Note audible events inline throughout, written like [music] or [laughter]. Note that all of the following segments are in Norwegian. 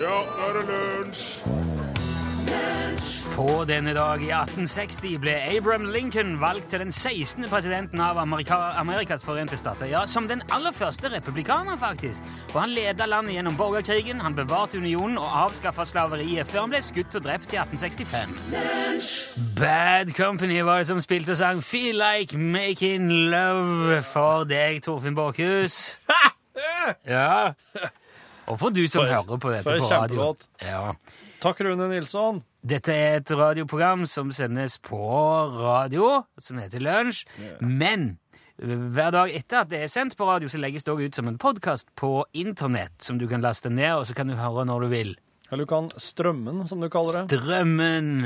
Ja, nå er det lunsj! På denne dag i 1860 ble Abraham Lincoln valgt til den 16. presidenten av Amerika Amerikas forente stater. Ja, Som den aller første republikaner, faktisk. Og Han leda landet gjennom borgerkrigen, han bevarte unionen og avskaffa slaveriet før han ble skutt og drept i 1865. Bad Company var det som spilte og sang Feel Like Making Love for deg, Torfinn Borchhus. [laughs] Ja. Og for du som For- hører på dette på radio. Ja. Takk, Rune Nilsson. Dette er et radioprogram som sendes på radio, som heter Lunsj. Men hver dag etter at det er sendt på radio, så legges det også ut som en podkast på internett, som du kan laste ned, og så kan du høre når du vil. Eller du kan strømmen, som du kaller det. Strømmen.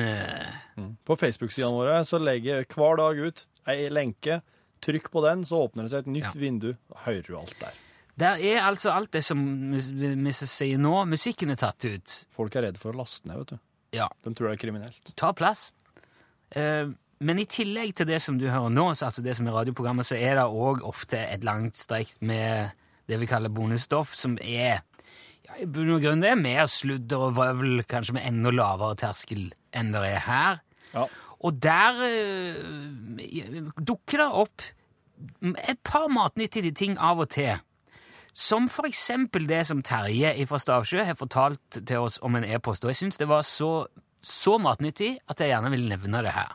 På Facebook-sidene våre så legger hver dag ut ei lenke. Trykk på den, så åpner det seg et nytt Ja. vindu. Hører du alt der. Der er altså alt det som vi sier nå. Musikken er tatt ut. Folk er redde for å laste ned, vet du. Ja, De tror det er kriminelt. Ta plass. Eh, men i tillegg til det som du hører nå, så altså det som er radioprogrammet, så er det òg ofte et langt streik med det vi kaller bonusstoff, som er ja, i bunn og grunn det er mer sludder og vrøvl, kanskje med enda lavere terskel enn det er her. Ja. Og der eh, dukker det opp et par matnyttige ting av og til. Som for eksempel det som Terje fra Stavsjø har fortalt til oss om en e-post. Og jeg syns det var så, så matnyttig at jeg gjerne vil nevne det her.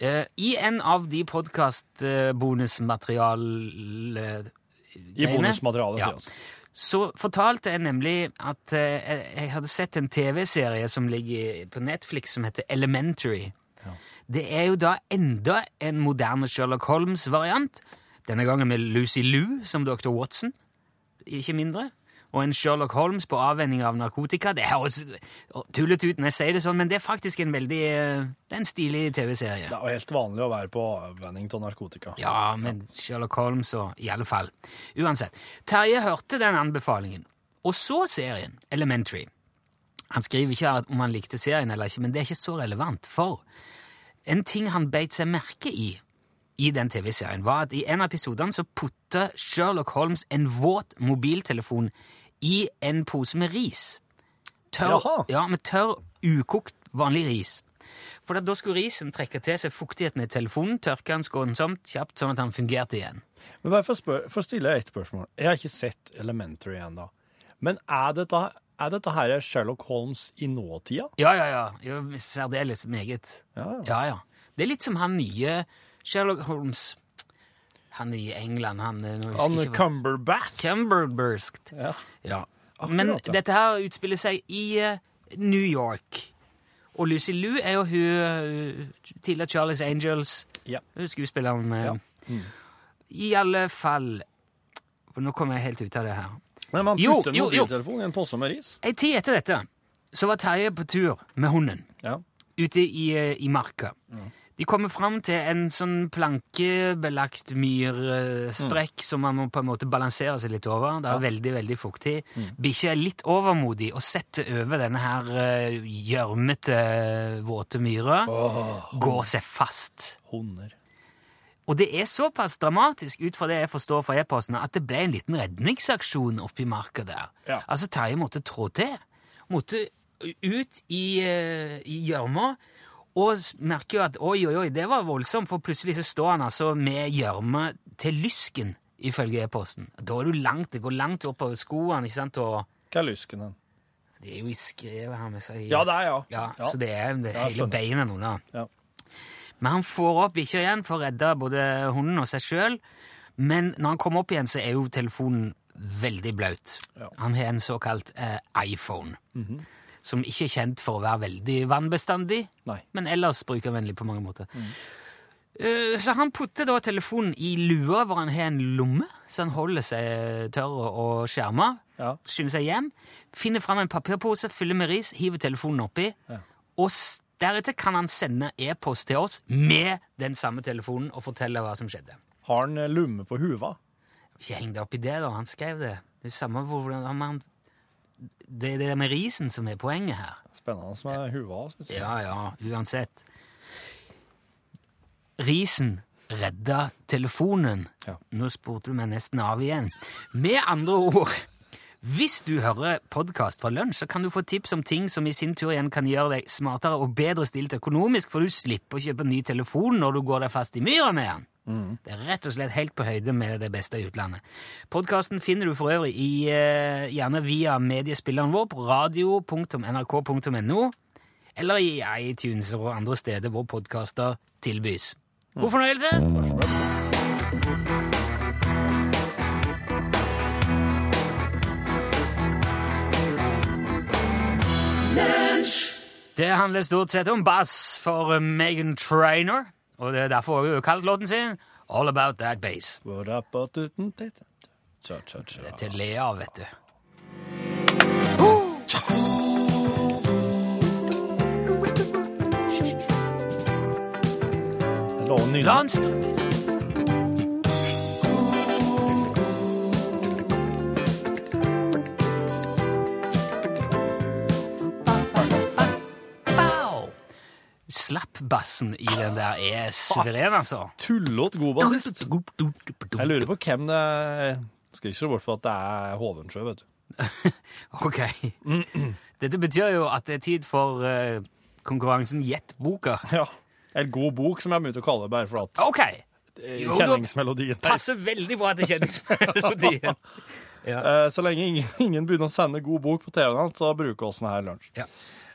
Eh, I en av de podkast-bonusmaterial... I bonusmaterialet, Ja. sier. Så fortalte jeg nemlig at uh, jeg- hadde sett en TV-serie som ligger på Netflix som heter Elementary. Det er jo da enda en moderne Sherlock Holmes-variant. Denne gangen med Lucy Liu som Dr. Watson, ikke mindre. Og en Sherlock Holmes på avvenning av narkotika. Det høres tullete ut når jeg sier det sånn, men det er faktisk en veldig eh, Det er en stilig TV-serie. Det er helt vanlig å være på avvenning av narkotika. Ja, men Sherlock Holmes og i alle fall. Uansett. Terje hørte den anbefalingen, og så serien, Elementary. Han skriver ikke om han likte serien eller ikke, men det er ikke så relevant, for en ting han beit seg merke i i den TV-serien, var at i en av episodene så putta Sherlock Holmes en våt mobiltelefon i en pose med ris. Tørr, Jaha. ja, med tørr, ukokt, vanlig ris. For da skulle risen trekke til seg fuktigheten i telefonen, tørke den skånsomt, kjapt, sånn at han fungerte igjen. Men bare for for stille ett spørsmål. Jeg har ikke sett Elementary ennå. Men er dette, er dette her Sherlock Holmes i nåtida? Ja, ja, ja. Jo, Særdeles meget. Ja, ja. Ja, ja. Det er litt som han nye Sherlock Holmes Han i England, han eh, Han Cumberbath? hva- Cumberbatch? Cumberburst. Ja. Ja. Akkurat, Men ja. dette her utspiller seg i uh, New York. Og Lucy Liu er jo hun uh, tidligere Charlies Angels. Ja. Skuespilleren. eh, Ja. Mm. I alle fall nå kommer jeg helt ut av det her. Men man putter en jo. i en pose med ris? Ei tid etter dette så var Terje på tur med hunden Ja. ute i, eh, i marka. De kommer fram til en sånn plankebelagt myrstrekk som man må på en måte balansere seg litt over. Det er veldig, veldig fuktig. Bikkja er litt overmodig og setter over denne her eh, gjørmete, våte myra. Går seg fast. Hunder. Og det er såpass dramatisk ut fra det jeg forstår fra e-postene, at det ble en liten redningsaksjon oppi marka der. Ja. Altså Terje måtte trå til. Måtte ut i eh, i gjørma. Og merker jo at oi, oi, oi, det var voldsomt, for plutselig så står han altså med gjørme til lysken, ifølge e-posten. Da er du langt, det går langt oppover skoene, ikke sant, og Hva er lysken den? det er jo i skrevet her med seg. Ja, det er ja. Ja, så det er, det Ja, hele beinet nå, da. Ja. Men han får opp bikkja igjen for å redde både hunden og seg sjøl. Men når han kommer opp igjen, så er jo telefonen veldig blaut. Ja. Han har en såkalt eh, iPhone, som ikke er kjent for å være veldig vannbestandig, Nei. men ellers brukervennlig på mange måter. Eh, Så han putter da telefonen i lua hvor han har en lomme, så han holder seg tørr og skjerma. Ja. Skynder seg hjem, finner fram en papirpose, fyller med ris, hiver telefonen oppi, Ja. og deretter kan han sende e-post til oss med den samme telefonen og fortelle hva som skjedde. Har han eh, lomme på huva? Ikke heng deg opp i det, da. Han skrev det. Det er samme hvordan han Det er det med risen som er poenget her. Spennende med huva. Synes jeg. Ja, ja, uansett. Risen redda telefonen. Ja. Nå spurte du meg nesten av igjen. Med andre ord Hvis du hører podkast fra lunsj, så kan du få tips om ting som i sin tur igjen kan gjøre deg smartere og bedre stilt økonomisk, for du slipper å kjøpe ny telefon når du går deg fast i myra med den. Det er rett og slett helt på høyde med det beste i utlandet. Podkasten finner du for øvrig i, eh, gjerne via mediespilleren vår på radio.nrk.no, eller i iTunes og andre steder hvor podkaster tilbys. God fornøyelse! Det handler stort sett om bass for Megan Trainer, og det er derfor hun har kalt låten sin All About That cha. Det er til å le av, vet du. La den Slappbassen i den der [laughs] er suveren, altså. Tullete god bassist. Jeg lurer på hvem det er. Skal ikke se bort fra at det er Hovensjø, vet du. [laughs] Ok. [clears throat] Dette betyr jo at det er tid for uh, konkurransen Gjett boka. [laughs] Ja. En god bok, som jeg begynte å kalle det, bare for at okay. eh, Jo, kjenningsmelodien der. Passer veldig bra til kjenningsmelodien. Ja. uh, Så lenge ingen, ingen begynner å sende god bok på TV-en, så bruker vi sånn her lunsj. Ja.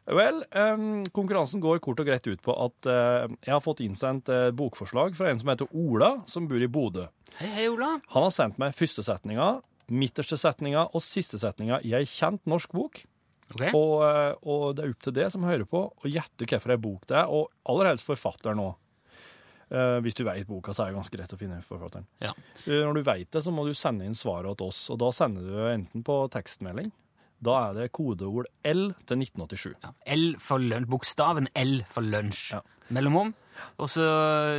Vel, um, konkurransen går kort og greit ut på at uh, jeg har fått innsendt uh, bokforslag fra en som heter Ola, som bor i Bodø. Hei, hei, Ola. Han har sendt meg første setninga, midterste setninga og siste setninga i ei kjent norsk bok. Ok. Og, uh, og det er opp til det som hører på, å gjette hvilken bok det er, og aller helst forfatteren òg. hvis du veit boka, så er det ganske lett å finne forfatteren. Ja. Uh, Når du veit det, så må du sende inn svaret til oss, og da sender du enten på tekstmelding. Da er det kodeord L til 1987. Ja. L for lunsj. Bokstaven L for lunsj. Ja. Mellomom. Og så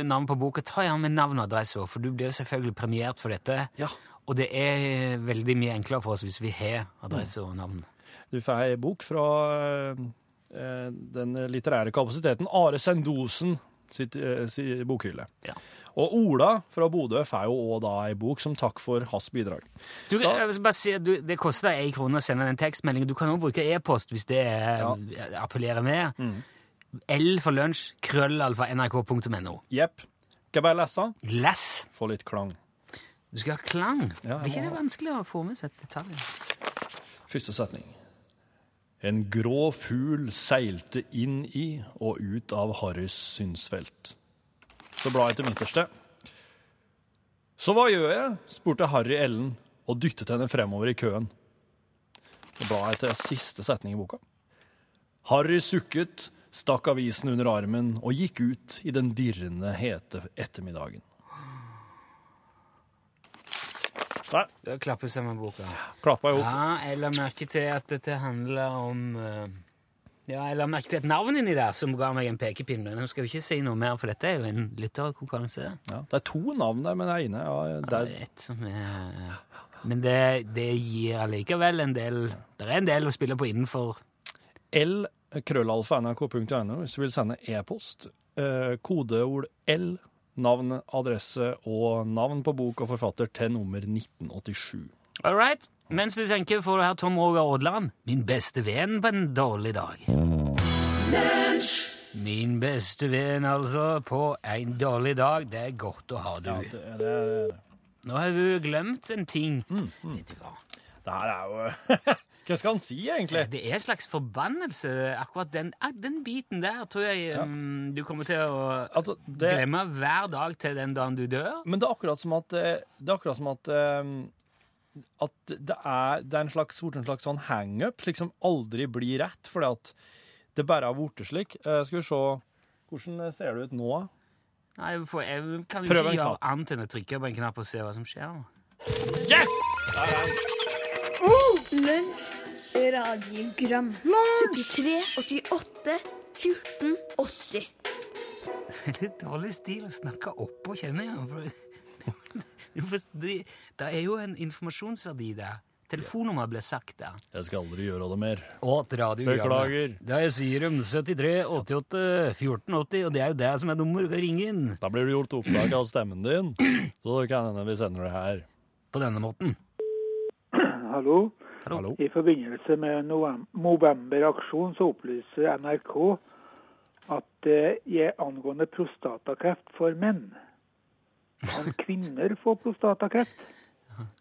navn på boka. Ta gjerne med navn og adresse for du blir jo selvfølgelig premiert for dette. Ja. Og det er veldig mye enklere for oss hvis vi har adresse og navn. Du får ei bok fra eh, den litterære kapasiteten Are Sendosen sitt, eh, si bokhylle. Ja. Og Ola fra Bodø får jo òg da ei bok som takk for hans bidrag. Du, Da- jeg vil bare si du, Det koster én krone å sende den tekstmeldingen. Du kan også bruke e-post hvis det ja. appellerer med. L for lunsj, krøllalfa, nrk.no. Jepp. Skal bare lese? Les. Få litt klang. Du skal ha klang. Ja, er ikke det vanskelig å få med seg detaljer? Første setning. En grå fugl seilte inn i og ut av Harrys synsfelt. Så bla jeg til midterste. Så hva gjør jeg? spurte Harry Ellen og dyttet henne fremover i køen. Så bla jeg til siste setning i boka. Harry sukket, stakk avisen under armen og gikk ut i den dirrende, hete ettermiddagen. Der Da klapper sammen boka. klappa jeg opp. Ja, jeg la merke til at dette handler om eh, Ja, jeg la merke til et navn inni der som ga meg en pekepinn. Men jeg skal jo ikke si noe mer, for dette er jo en lytterkonkurranse. Ja, det er to navn der, men det er inne. Ja, det er ja, et som er Men det, det gir allikevel en del Det er en del å spille på innenfor L krøllalfa nrk.no hvis du vil sende e-post. Eh, kodeord L, navn, adresse og navn på bok og forfatter til nummer 1987. All right. Mens du tenker, får du her Tom Roger Aadland. Min beste venn på en dårlig dag. Min beste venn, altså, på en dårlig dag. Det er godt å ha, du. Ja, det, det, det, Nå har du glemt en ting. Mm, Vet du hva? det her er jo [laughs] Hva skal han si, egentlig? Det er en slags forbannelse, akkurat den, den biten der tror jeg um, du kommer til å Altså, det, glemme hver dag til den dagen du dør. men det er akkurat som at eh, Det er akkurat som at eh, at det er, det er en slags, en slags sånn hangup, slik som aldri blir rett, fordi at det bare har blitt slik. Eh, skal vi se Hvordan ser det ut nå? Nei, for jeg kan jo ikke gjøre annet enn å trykke på en knapp og se hva som skjer. Yes! Lunsj, radiogram 73, 88, 14, 80 Det er dårlig stil å snakke oppå kjenninga. for- Du for Det det er jo en informasjonsverdi der. Telefonnummeret ble sagt der. Jeg skal aldri gjøre det mer. Og. Beklager. Det er Sirum 73 88 1480, og det er jo det som er nummeret du kan ringe inn Da blir det gjort opptak av stemmen din, så det kan hende vi sender det her. på denne måten. [clears throat] Hallo? Hallo? I forbindelse med Movember-aksjonen så opplyser NRK at det er angående prostatakreft for menn. Kan kvinner få prostatakreft?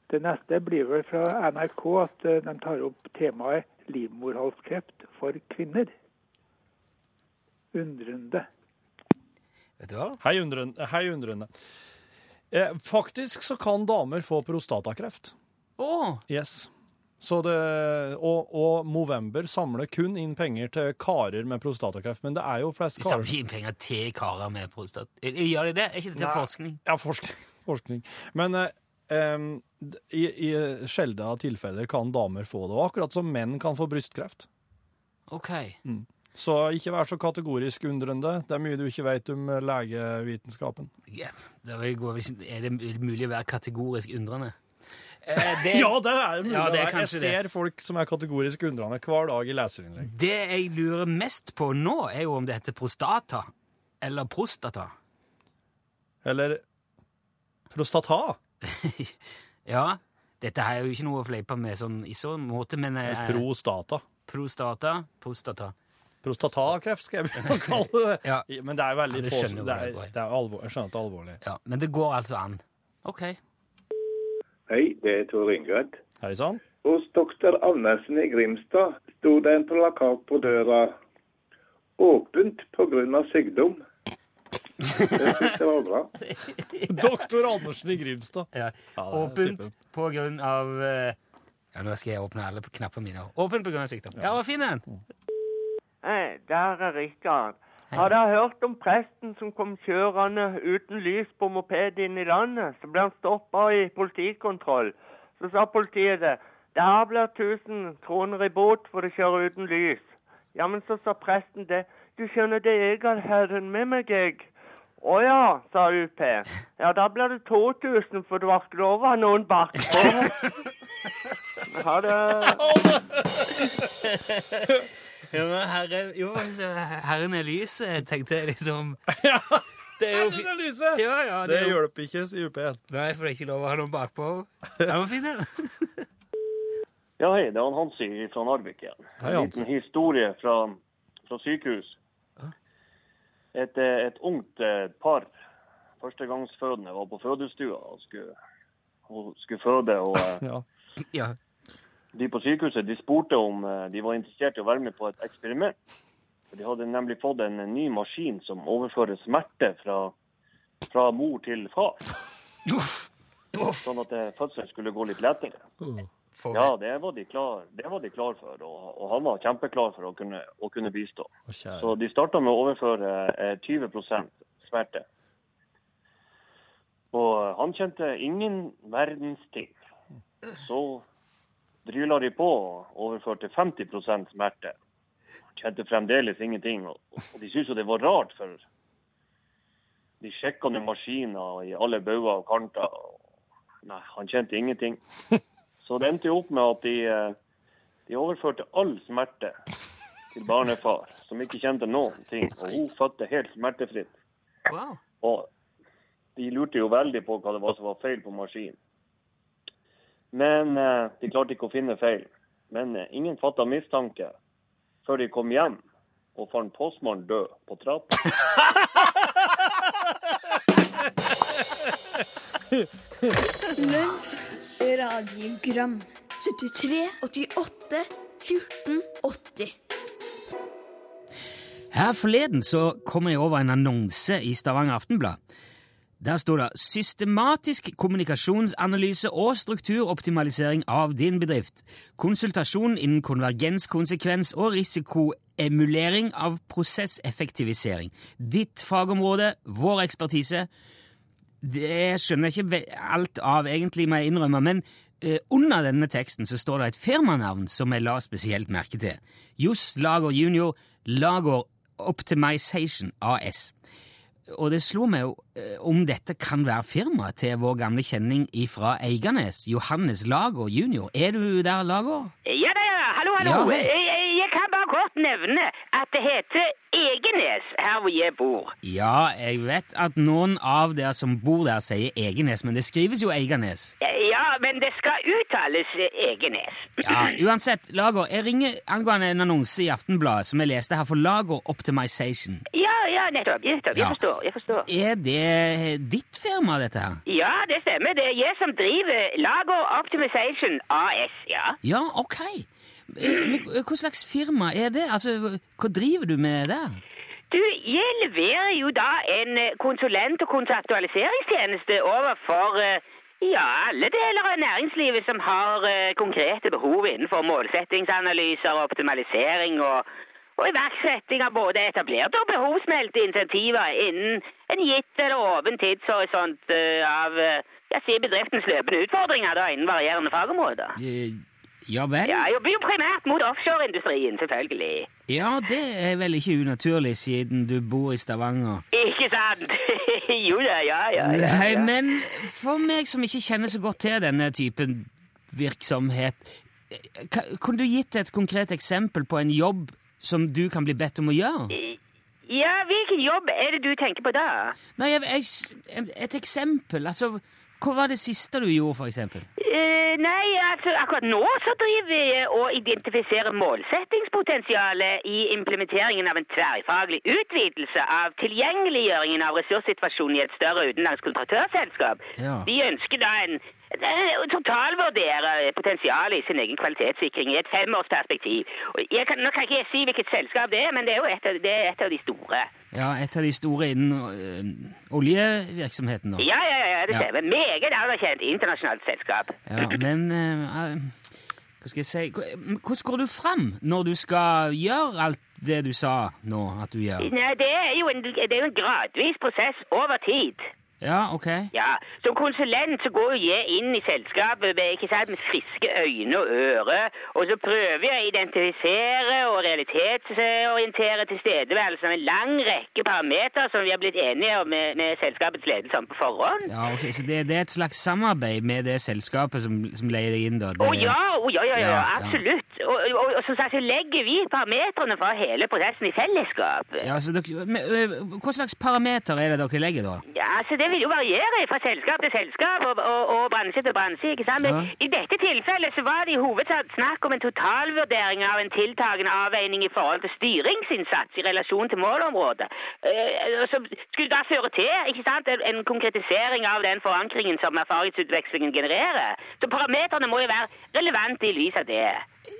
Det neste blir vel fra NRK at eh, de tar opp temaet livmorhalskreft for kvinner. Undrende. Vet du hva? Hei, undrende. Hei, undrende. Eh, faktisk så kan damer få prostatakreft. Å! Yes. Så det, og, og Movember samler kun inn penger til karer med prostatakreft, men det er jo flest De samler ikke inn penger til karer med prostat... Eh, Gjør de det? Er ikke det til Nei. forskning? Ja, forskning. forskning. Men eh, i, i sjeldne tilfeller kan damer få det, akkurat som menn kan få brystkreft. OK. Så ikke vær så kategorisk undrende. Det er mye du ikke vet om eh, legevitenskapen. Hvis- er det mulig å være kategorisk undrende? Eh, det, [laughs] Ja, det er mulig. Ja, det er jeg ser det. folk som er kategorisk undrende hver dag i leserinnlegg. det jeg lurer mest på nå, er jo om det heter prostata eller prostata. Eller prostata. [laughs] Ja, dette her er jo ikke noe å fleipe med sånn i så måte, men eh, Prostata. prostata, prostata. Prostatakreft skal jeg begynne å [laughs] kalle det. Ja. Men det er veldig Ja, få som det er, det er alvor, Jeg skjønner at det er alvorlig. Ja, men det går altså an. OK. Hei, det er Tor Ingrid. Hei sann. Hos doktor Andersen i Grimstad sto det en plakat på døra. Åpent pga. sykdom. Det synes jeg var bra. [laughs] Doktor Andersen i Grimstad. Ja. Det Åpent pga. på grunn av eh, Ja, nå skal jeg åpne alle knappene mine. Åpent av sykdom. Ja, hva fin den. Hei, der er Rikard. Har jeg hørt om presten som kom kjørende uten lys på moped inn i landet? Så ble han stoppa i politikontroll. Så sa politiet det. Det her blir 1000 kroner i bot for å kjøre uten lys. Ja, men så sa presten det. Du skjønner det, jeg har Herren med meg, jeg. Å ja, sa UP. Ja, da blir det 2000, for du har ikke lov å ha noen bakpå. [laughs] Ha det. Ja, men herre, jo, herren er lyset, tenkte jeg liksom. [laughs] Det er jo Herren er lyset! Ja, ja, Det det jo- hjelper ikke, sier UP1. Nei, for det er ikke lov å ha noen bakpå. Jeg må finne den. Ja, hei, det er han Hansi fra Narvik igjen. Hei, en liten historie fra, fra sykehus. Et, eh, et ungt eh, par, førstegangsfødende, var på fødestua og skulle, og skulle føde. og [laughs] Ja, Ja. De på sykehuset de spurte om eh, de var interessert i å være med på et eksperiment. For De hadde nemlig fått en ny maskin som overfører smerte fra, fra mor til far. Sånn at eh, fødselen skulle gå litt lettere. Ja, det var de klar, det var de klar for, og, og han var kjempeklar for å kunne, å kunne bistå. Så de starta med å overføre eh, 20 smerte. Og han kjente ingen verdens ting. Så dryla de på og overførte 50% smerte. Kjente fremdeles ingenting. Og, de syntes jo det var rart, for de sjekka nå maskiner i alle bauger og kanter. Nei, han kjente ingenting. Så det endte jo opp med at de, eh, de overførte all smerte til barnefar, som ikke kjente noen ting. Og hun fødte helt smertefritt. wow. Og de lurte jo veldig på hva det var som var feil på maskinen. Men eh, de klarte ikke å finne feil. Men eh, ingen fatta mistanke før de kom hjem og fant postmannen død på trappa. Lunsj, radiogram 73, 88, 14, 80 Her forleden så kom jeg over en annonse i Stavanger Aftenblad. Der står det 'Systematisk kommunikasjonsanalyse og strukturoptimalisering av din bedrift'. Konsultasjon innen konvergenskonsekvens og risikoemulering av prosesseffektivisering. Ditt fagområde, vår ekspertise. Det skjønner jeg ikke alt av, egentlig, må jeg innrømme, men uh, under denne teksten så står det et firmanavn som jeg la spesielt merke til. Johs Lager Junior Lager Optimization AS. Og det slo meg eh, om dette kan være firmaet til vår gamle kjenning fra Eiganes, Johannes Lager jr. Er du der, Lager? Ja da, ja. Hallo, hallo. Ja, jeg- jeg kan bare kort nevne at det heter Egenes her hvor jeg bor. Ja, jeg vet at noen av dere som bor der, sier Egenes, men det skrives jo Eiganes. Ja, men det skal uttales eh, Egenes. Ja, Uansett, Lager, jeg ringer angående en annonse i Aftenbladet som jeg leste her for Lager Optimization. Ja, ja, nettopp. nettopp. Jeg Ja. forstår. jeg forstår. Er det ditt firma, dette her? Ja, det stemmer. Det er jeg som driver Lager Optimization AS, ja. Ja, ok. Eh, hva slags firma er det? Altså, hva driver du med der? Du, jeg leverer jo da en eh, konsulent- og kontraktualiseringstjeneste overfor eh, ja, alle deler av næringslivet som har uh, konkrete behov innenfor målsettingsanalyser, optimalisering og, og iverksetting av både etablerte og behovsmeldte insentiver innen en gitt eller åpen tidshorisont uh, av uh, jeg sier bedriftens løpende utfordringer da innen varierende fagområder. Ja vel? Ja, jeg jobber jo primært mot offshoreindustrien, selvfølgelig. Ja, det er vel ikke unaturlig siden du bor i Stavanger. Ikke sant? [laughs] jo da, ja, ja. ja, Nei, men for meg som ikke kjenner så godt til denne typen virksomhet, kunne du gitt et konkret eksempel på en jobb som du kan bli bedt om å gjøre? Ja, hvilken jobb er det du tenker på da? Nei, jeg, jeg, et eksempel, altså, hva var det siste du gjorde, for eksempel? Eh, nei, altså akkurat nå så driver vi og identifiserer målsettingspotensialet i implementeringen av en tverrfaglig utvidelse av tilgjengeliggjøringen av ressurssituasjonen i et større utenlandsk kontraktørselskap. Ja. Vi ønsker da en, en totalvurdere potensialet i sin egen kvalitetssikring i et femårsperspektiv. Jeg kan, nå kan ikke jeg si hvilket selskap det er, men det er jo et av, det er et av de store. Ja, et av de store innen øh, oljevirksomheten, da. Ja, ja, ja, det Ja. stemmer. Meget anerkjent internasjonalt selskap. Ja, men øh, øh, Hva skal jeg si Hvordan går du fram når du skal gjøre alt det du sa nå at du gjør? Nei, det er jo en, det er jo en gradvis prosess over tid. Ja, ok. Ja, Som konsulent så går jeg inn i selskapet med, ikke sant, med friske øyne og ører, og så prøver jeg å identifisere og realitetsorientere tilstedeværelsen av en lang rekke parametere som vi har blitt enige om med, med selskapets ledelse om på forhånd. Ja, ok, Så det, det er et slags samarbeid med det selskapet som, som leier deg inn, da? Å ja, oh, ja, ja, ja, Ja, ja. absolutt. Og, og, og som sagt så legger vi parametrene fra hele prosessen i fellesskap. Ja, så dere, men, Hva slags parameter er det dere legger, da? Ja, altså Det vil jo variere fra selskap til selskap og, og, og bransje til bransje. ikke sant? Men Ja. I dette tilfellet så var det i hovedsak snakk om en totalvurdering av en tiltagende avveining i forhold til styringsinnsats i relasjon til målområdet. Eh, som skulle da føre til ikke sant, en, konkretisering av den forankringen som erfaringsutvekslingen genererer. Så parameterne må jo være relevante i lys av det.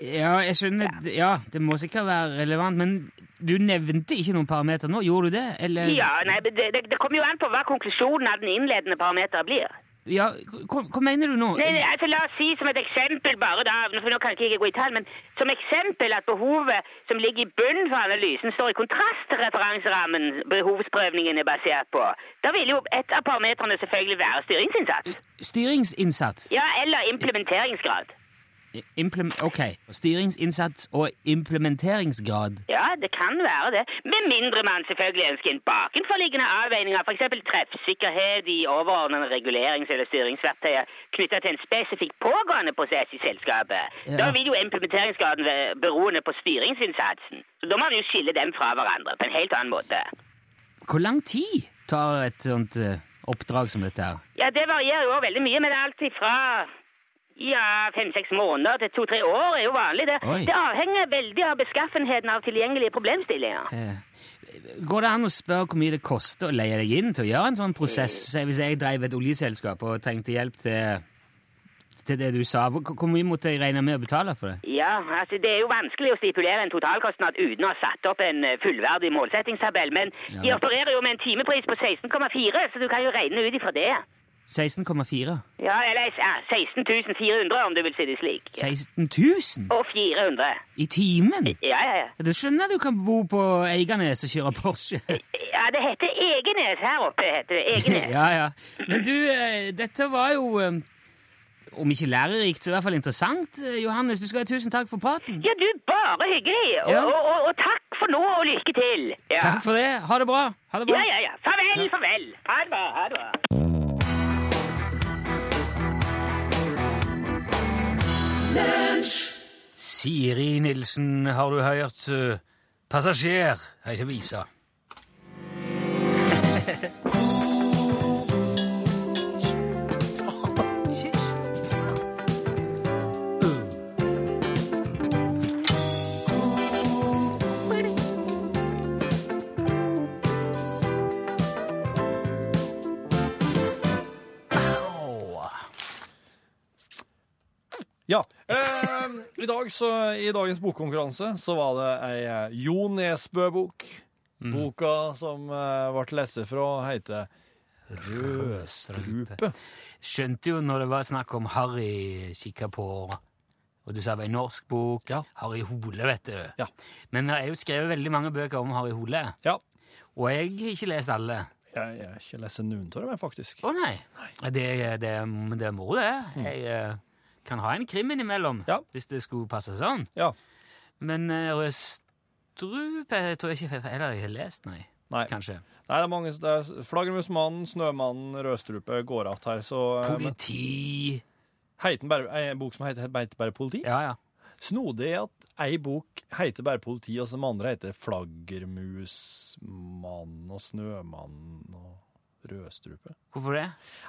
Ja, jeg skjønner. Ja, det må sikkert være relevant, men du nevnte ikke noen parameter nå, gjorde du det? Eller? Ja, nei, det, det, det kommer jo an på hva konklusjonen av den innledende parameteren blir. Ja, hva, hva mener du nå? Nei, nei, altså La oss si som et eksempel bare da, for nå kan ikke jeg gå i tall, men som eksempel at behovet som ligger i bunnen for analysen, står i kontrast til referanserammen behovsprøvningen er basert på. Da vil jo et av parametrene selvfølgelig være styringsinnsats. Styringsinnsats? Ja, eller implementeringsgrad. Ok. Styringsinnsats og implementeringsgrad. Ja, det kan være det. Med mindre man selvfølgelig ønsker en bakenforliggende avveining av f.eks. treffsikkerhet i overordnede regulerings- eller styringsverktøyer knyttet til en spesifikk pågående prosess i selskapet. Ja. Da vil jo implementeringsgraden være beroende på styringsinnsatsen. Så da må man jo skille dem fra hverandre på en helt annen måte. Hvor lang tid tar et sånt eh, oppdrag som dette her? Ja, det varierer jo veldig mye, men det er alt ifra ja, fem-seks måneder til to-tre år er jo vanlig. Det, Oi. det avhenger veldig av beskaffenheten av tilgjengelige problemstillinger. Eh, Går det an å spørre hvor mye det koster å leie deg inn til å gjøre en sånn prosess? Eh. hvis jeg drev et oljeselskap og trengte hjelp til, til det du sa, hvor, mye måtte jeg regne med å betale for det? Ja, altså det er jo vanskelig å stipulere en totalkostnad uten å ha satt opp en eh, fullverdig målsettingstabell, men Ja. de opererer jo med en timepris på 16,4, så du kan jo regne ut ifra det. 16,4? Ja, eller ja, 16 400 om du vil si det slik. 16 000 Og 400. i timen? Ja, ja, ja. Du skjønner at du kan bo på Eiganes og kjøre Porsche. [laughs] Ja, det heter Egenes her oppe, heter det. Egenes. [laughs] ja, ja. Men du, eh, dette var jo eh, om ikke lærerikt, så i hvert fall interessant. Eh, Johannes, du skal ha tusen takk for praten. Ja, du, bare hyggelig. Og, Ja. og, og, og takk for nå, og lykke til. Ja. Takk for det. Ha det bra. Ha det bra. Ja, ja, ja. Farvel, farvel. Ha det bra, ha det bra. Siri Nilsen, har du hørt? Eh, Passasjer heter visa. Ja. Eh, i, dag så, I dagens bokkonkurranse så var det ei eh, Jo Nesbø-bok. Boka som eh, ble lest fra, heter Rødstrupe. Skjønte jo når det var snakk om Harry kikka på Og du sa det var en norsk bok. Ja. Harry Hole, vet du. Ja. Men det er jo skrevet veldig mange bøker om Harry Hole. Ja. Og jeg har ikke lest alle. Jeg jeg har ikke lest noen av dem, faktisk. Å nei. Det, det, det er moro, det. Jeg eh, kan ha en krim innimellom, Ja. hvis det skulle passe sånn. Ja. Men uh, Røstrup jeg tror ikke heller jeg har lest, nei. Nei. Kanskje. Nei, det er mange det er Flaggermusmannen, Snømannen, Rødstrupe går att her, så eh, men- Politi Heter bare, En bok som heter, heter bare Politi? Ja, ja. Snodig at ei bok heter bare Politi, og som andre heter Flaggermusmannen og Snømann og Rødstrupe. Hvorfor det?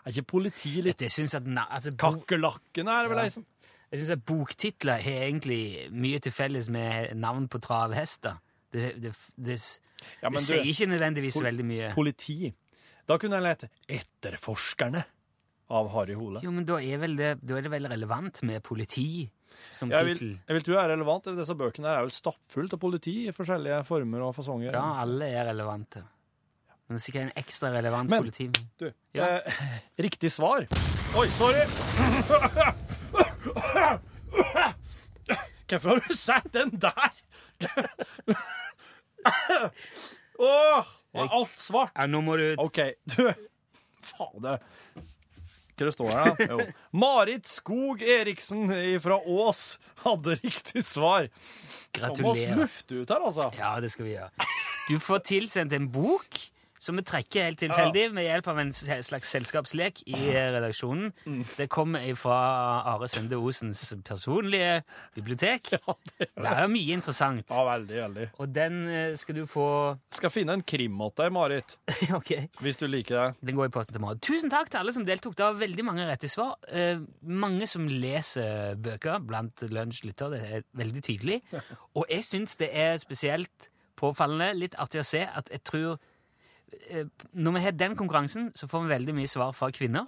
Er ikke politi litt Jeg synes at, na- altså, bo- er det vel ei som jeg synes at boktitler har egentlig mye til felles med navn på travhester. Det, det, det, Ja, men sier du, ikke nødvendigvis pol- veldig mye. politi. Da kunne jeg lete 'Etterforskerne' av Harry Hole. Jo, men da er, vel det, da er det vel relevant med politi som Jeg vil, tittel? jeg vil tro det er relevant. Disse bøkene her er vel stappfullt av politi i forskjellige former og fasonger. Ja, alle er relevante. Men det er sikkert en ekstra relevant Men- politi. Du, Ja. eh, riktig svar Oi, sorry! Hvorfor har du satt den der? Åh, var alt svart? Ja, nå må du OK, du Fader. Hva det står her, da? Jo. Marit Skog Eriksen fra Ås hadde riktig svar. Nå må vi lufte ut her, altså. Ja, det skal vi gjøre. Du får tilsendt en bok som vi trekker helt tilfeldig med hjelp av en slags selskapslek i redaksjonen. Mm. Det kommer fra Are Sende Osens personlige bibliotek. [laughs] Der er det mye interessant. Ja, veldig, veldig. Og den eh, skal du få Skal finne en krim åt deg, Marit, [laughs] Ok. hvis du liker det. Den går i posten til morgen. Tusen takk til alle som deltok. Det var veldig mange rette svar. Eh, mange som leser bøker blant lunsjlytter. Det er veldig tydelig. [laughs] Og jeg syns det er spesielt påfallende, litt artig å se, at jeg tror Når vi har den konkurransen, så får vi veldig mye svar fra kvinner.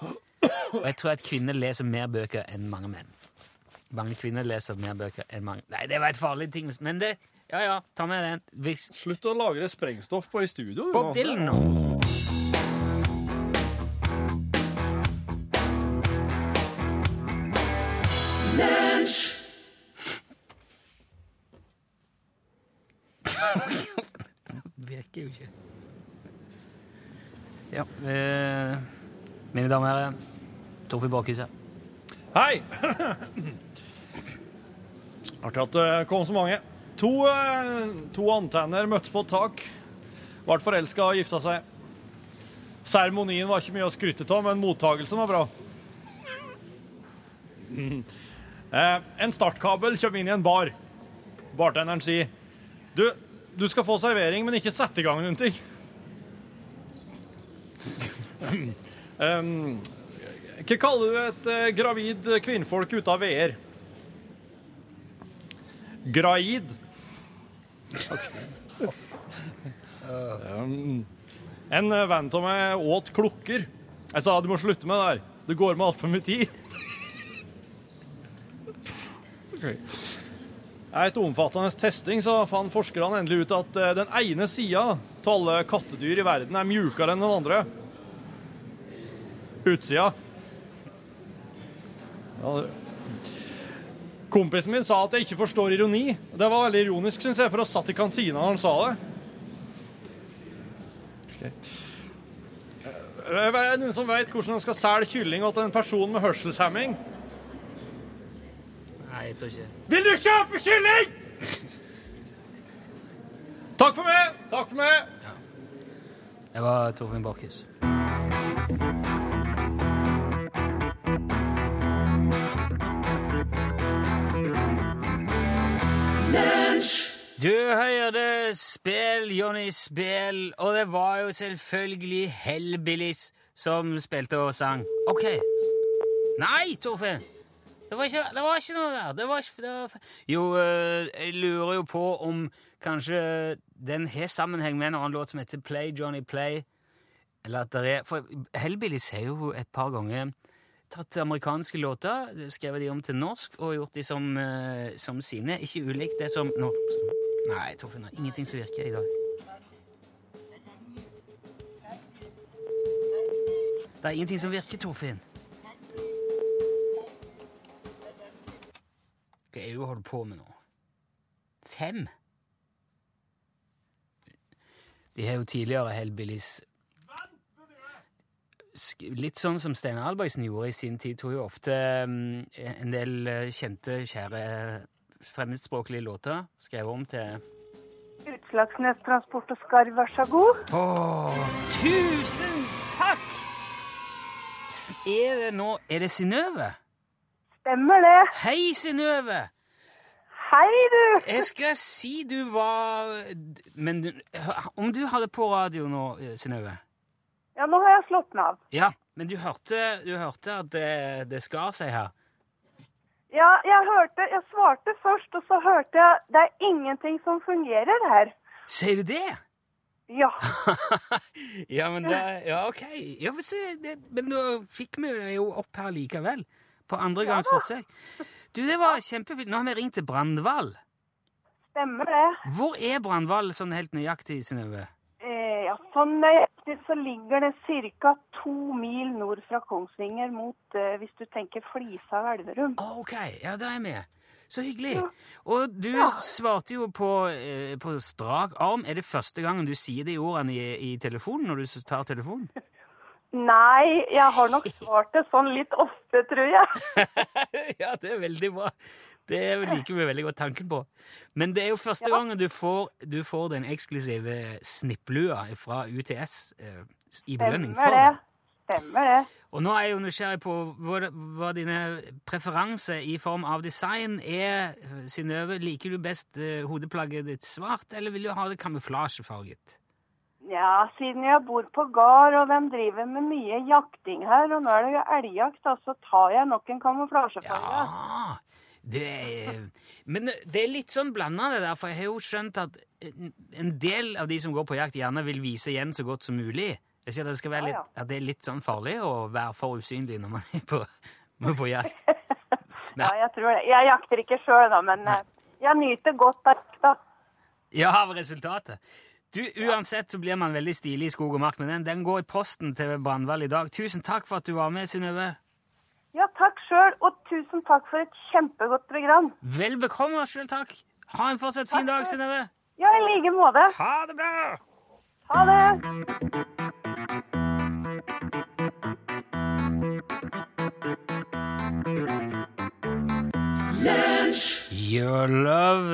Og jeg tror at kvinner leser mer bøker enn mange menn. Mange kvinner leser mer bøker enn mange Nei, det var et farlig ting, men det Ja ja, ta med den. Hvis- Slutt å lagre sprengstoff på i studio. du, Bob nå. Dylan nå. Virker jo ikke. Ja. Eh, mine damer og herrer, Torfinn her. Hei! Artig at det kom så mange. To, eh, to antenner møttes på et tak. Ble forelska og gifta seg. Seremonien var ikke mye å skryte av, men mottagelsen var bra. Eh, en startkabel kommer inn i en bar. Bartenderen sier du, du skal få servering, men ikke sette i gang noen ting. [laughs] um, hva kaller du et eh, gravid kvinnfolk ute av VR? Graid. Um, en eh, venn av meg åt klukker. Jeg sa du må slutte med det der. Det går med altfor mye tid. [laughs] Etter omfattende testing så fant forskerne endelig ut at eh, den ene sida av alle kattedyr i verden er mjukere enn den andre. Utsida. Ja, Kompisen min sa at jeg ikke forstår ironi. Det var veldig ironisk, syns jeg, for jeg satt i kantina da han sa det. Okay. Er det noen som vet hvordan man skal selge kylling til en person med hørselshemming? Nei, jeg tror ikke Vil du kjøpe kylling?! Takk for meg! Takk for meg! Det var Torfinn Borchhus. Du hørte Spel, Jonny Spel, og det var jo selvfølgelig Hellbillies som spilte og sang. OK. Nei, Torfinn! Det var ikke, det var ikke noe der. Det var ikke, det var, jo, eh, jeg lurer jo på om kanskje den har sammenheng med en annen låt som heter Play Johnny Play. Eller at det er For Hellbillies har jo et par ganger tatt amerikanske låter, skrevet de om til norsk og gjort de som, eh, som sine. Ikke ulikt det som nå, Nei, Torfinn har ingenting som virker i dag. Det er ingenting som virker, Torfinn. Hva er det du holder på med nå? Fem? De har jo tidligere sk- Litt sånn som Steinar Albergsen gjorde i sin tid, tror jeg ofte mm, en del eh, kjente, kjære fremmedspråklige låter skrevet om til Utslagsnes Transport og Skarv, vær så god. Åh, tusen takk! Er det nå Er det Synnøve? Stemmer det. Hei, Synnøve! Hei, du! Jeg skal si du var Men om du hadde på radio nå, Synnøve Ja, nå har jeg slått den av. Ja, men du hørte, du hørte at det, det skar seg her? Ja, jeg hørte Jeg svarte først, og så hørte jeg det er ingenting som fungerer her. Sier du det? Ja. [laughs] ja, men da Ja, OK. Ja, men, se, det, men da fikk vi det jo opp her likevel. På andre gangs Ja. forsøk. Du, det var kjempefint. Nå har vi ringt til Brandval. Stemmer det. Hvor er Brandval sånn helt nøyaktig, Synnøve? Eh, ja, sånn nøyaktig så ligger det ca. to mil nord fra Kongsvinger mot, eh, hvis du tenker Flisa og Elverum. Å, OK. Ja, da er jeg med. Så hyggelig. Og du svarte jo på, eh, på strak arm. Er det første gangen du sier de ordene i, i telefonen når du tar telefonen? [laughs] Nei, jeg har nok svart det sånn litt ofte, tror jeg. [laughs] ja, det er veldig bra. Det liker vi veldig godt tanken på. Men det er jo første gangen du får, du får den eksklusive snipplua fra UTS eh, i belønning for det. Stemmer det. Og nå er jeg jo nysgjerrig på hva, hva dine preferanser i form av design er. Synnøve, liker du best eh, hodeplagget ditt svart, eller vil du ha det kamuflasjefarget? Ja, siden jeg bor på gard, og de driver med mye jakting her, og nå er det jo elgjakt, så tar jeg nok en kamuflasjefarge. Ja, det er, men det er litt sånn blanda, det der, for jeg har jo skjønt at en del av de som går på jakt, gjerne vil vise igjen så godt som mulig. Jeg sier at det, skal være litt, at det er litt sånn farlig å være for usynlig når man er på, man er på jakt. [laughs] Ja, jeg tror det. Jeg jakter ikke sjøl, da, men eh, jeg nyter godt av jakta. Ja, av resultatet. Du, Uansett så blir man veldig stilig i skog og mark, men den, den går i posten til Brandval i dag. Tusen takk for at du var med, Synnøve. Ja, takk sjøl, og tusen takk for et kjempegodt program. Vel bekomme, sjøl takk. Ha en fortsatt fin dag, Synnøve. Ja, i like måte. Ha det bra! Ha det. Your love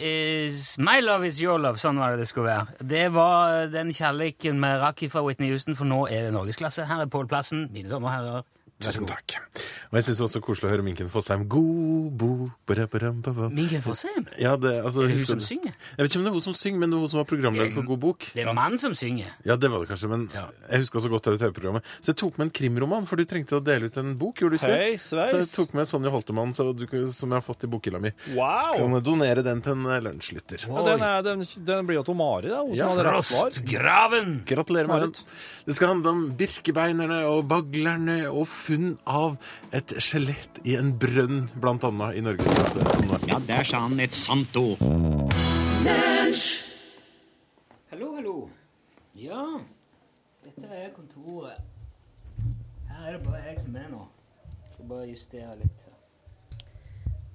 is My love is your love. Sånn var det det skulle være. Det var den kjærligheten vi rakk fra Whitney Houston, for nå er det norgesklasse. Her er Pål Plassen, mine damer og herrer. Tusen takk. Og jeg syns det var så koselig å høre Minken Fossheim. God bo ba ba ba ba Minken Fossheim? Ja, det, altså, Er det hun som du- synger? Jeg vet ikke om det er hun som synger, men det er hun som var programleder for God bok. Det er mann som synger. Ja, det var det kanskje, men jeg huska så godt det TV-programmet. Så jeg tok med en krimroman, for du trengte å dele ut en bok, gjorde du ikke Hei, det? sveis. Så jeg tok med Sonja Holtemann, så du, som jeg har fått i bokhylla mi. Wow! Kan donere den til en eh, lunsjlytter. Ja, den, er, den, den blir jo til Mari, da. Ja. Frostgraven! Gratulerer med den. Det skal handle om birkebeinerne og baglerne og funn av et skjelett i en brønn, blant annet i norgesklasse. Ja, der sa han et sant ord. Hallo, hallo. Ja, dette er kontoret. Her er det bare jeg som er nå. Skal bare justere litt.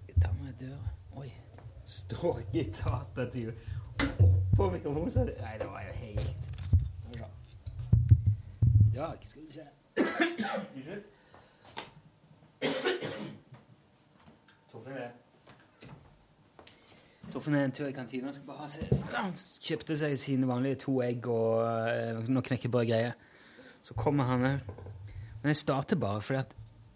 Jeg tar meg døra. Oi. Står gitarstativet oppå mikrofonstativet? Nei, det var jo helt. I dag skal vi se Unnskyld. Torfinn er en tur i kantina. Han kjøpte seg sine vanlige to egg og uh, noe knekkebrødgreier. Så kommer han òg. Men jeg starter bare fordi at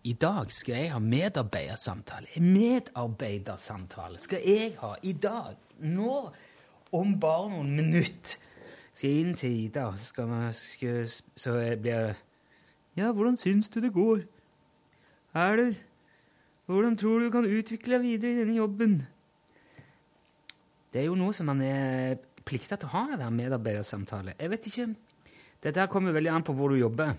i dag skal jeg ha medarbeidersamtale. Medarbeidersamtale skal jeg ha i dag. Nå, om bare noen minutter, skal jeg inn til Ida. Så, skal vi, så jeg det Ja, hvordan syns du det går? Er du? Hvordan tror du du kan utvikle videre i denne jobben? Det er jo noe som man er plikta til å ha, det der medarbeidersamtale. Jeg vet ikke Dette her kommer veldig an på hvor du jobber.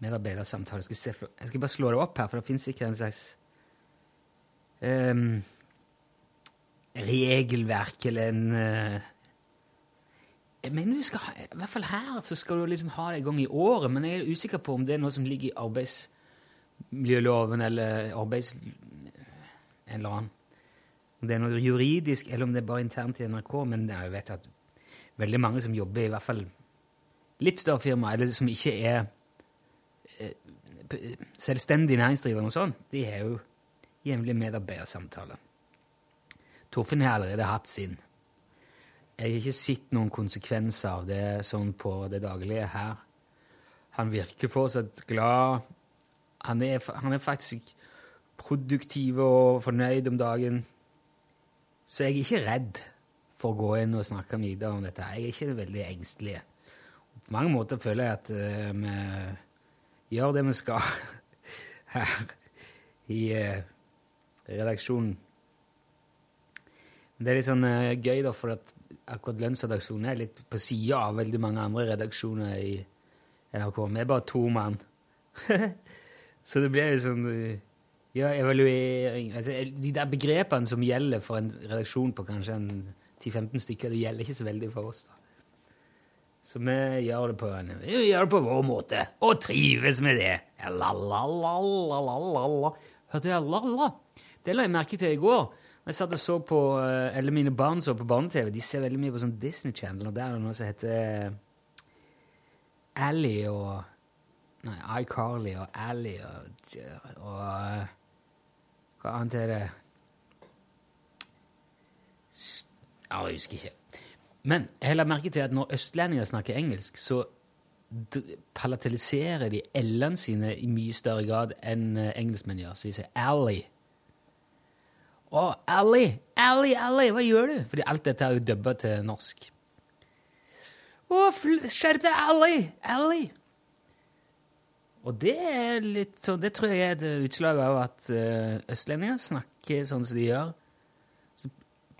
medarbeidersamtale. Jeg skal, se, jeg skal bare slå det opp her, for det fins ikke en slags um, regelverk eller en uh, Jeg mener du skal I hvert fall her så skal du liksom ha det en gang i året, men jeg er usikker på om det er noe som ligger i arbeidsmiljøloven eller arbeids... en eller annen. Om det er noe juridisk, eller om det er bare internt i NRK, men jeg vet at veldig mange som jobber i hvert fall litt større firma, eller som ikke er eh, selvstendig næringsdrivende og sånn, de har jo jevnlig medarbeidersamtaler. Torfinn har allerede hatt sin. Jeg har ikke sett noen konsekvenser av det sånn på det daglige her. Han virker fortsatt glad. Han er, han er faktisk produktiv og fornøyd om dagen. Så jeg er ikke redd for å gå inn og snakke videre om dette. Jeg er ikke veldig engstelig. På mange måter føler jeg at eh, vi gjør det vi skal [laughs] her i eh, redaksjonen. Det er litt sånn eh, gøy, da, for at akkurat lønnsredaksjonen er litt på sida av veldig mange andre redaksjoner i NRK. Vi er bare to mann. [laughs] Så det blir jo sånn eh, Ja, evaluering altså, De der begrepene som gjelder for en redaksjon på kanskje en 10-15 stykker, det gjelder ikke så veldig for oss. da. Så vi gjør det på, vi gjør det på vår måte, og trives med det. La-la-la-la-la-la. Hørte jeg la-la? Det la jeg merke til i går. Jeg satt og så på, eh, eller Mine barn så på barne-TV. De ser veldig mye på sånn Disney Channel, og der er det noe som heter Ally og Nei, iCarly og Ally og, og eh, Hva annet er det? Ja, jeg husker ikke. Men jeg la merke til at når østlendinger snakker engelsk, så palataliserer de l-ene sine i mye større grad enn eh, engelskmenn gjør. Så de sier Ally. Å, Ally! Ally, Ally, hva gjør du? Fordi alt dette er jo dubba til norsk. Å, skjerp deg, Ally! Ally! Og det er litt så, det tror jeg er et utslag av at eh, østlendinger snakker sånn som de gjør. Så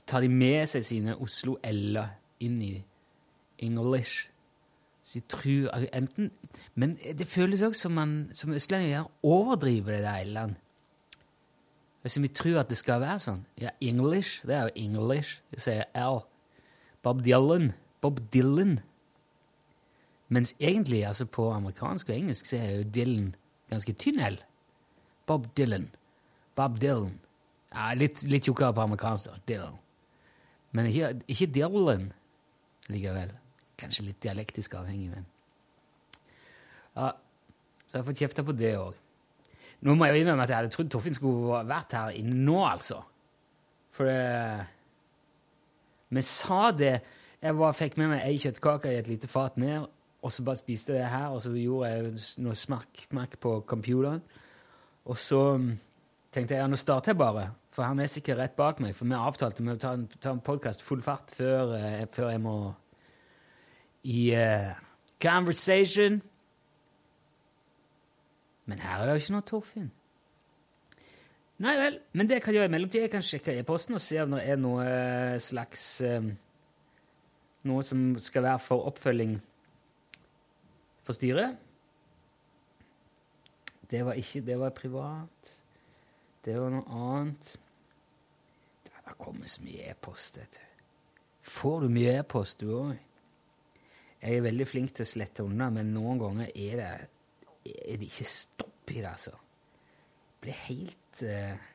tar de med seg sine Oslo L-er inn i English. Så de tror enten Men det føles også som man som østlendinger gjør, overdriver det der l-en. Hvis vi tror at det skal være sånn. Ja, English, det er jo English. Jeg sier L. Bob Dylan. Bob Dylan. Mens egentlig, altså på amerikansk og engelsk, så er jo Dylan ganske tynn L. Bob Dylan. Bob Dylan. Ja, litt, litt tjukkere på amerikansk, da. Dylan. Men ikke, ikke Dylan likevel. Kanskje litt dialektisk avhengig, men Ja, så jeg har fått kjefta på det òg. Nå må jeg innrømme at jeg hadde trodd Torfinn skulle vært her inne nå, altså. For det Vi sa det Jeg var, fikk med meg ei kjøttkake i et lite fat ned, og så bare spiste jeg det her, og så gjorde jeg noe smakk, smakk på computeren. Og så mm, tenkte jeg ja, nå starter jeg bare, for han er sikkert rett bak meg. For vi avtalte med å ta en, ta en podkast full fart før, eh, før jeg må i eh, conversation. Men her er det jo ikke noe Torfinn. Nei vel, men det jeg kan gjøre i mellomtida. Jeg kan sjekke e-posten og se om det er noe eh, slags eh, Noe som skal være for oppfølging for styret. Det var ikke Det var privat. Det var noe annet. Det har kommet så mye e-post, vet du. Får du mye e-post, du òg? Jeg er veldig flink til å slette unna, men noen ganger er det, er det ikke stopp i det, altså. Jeg blir helt eh,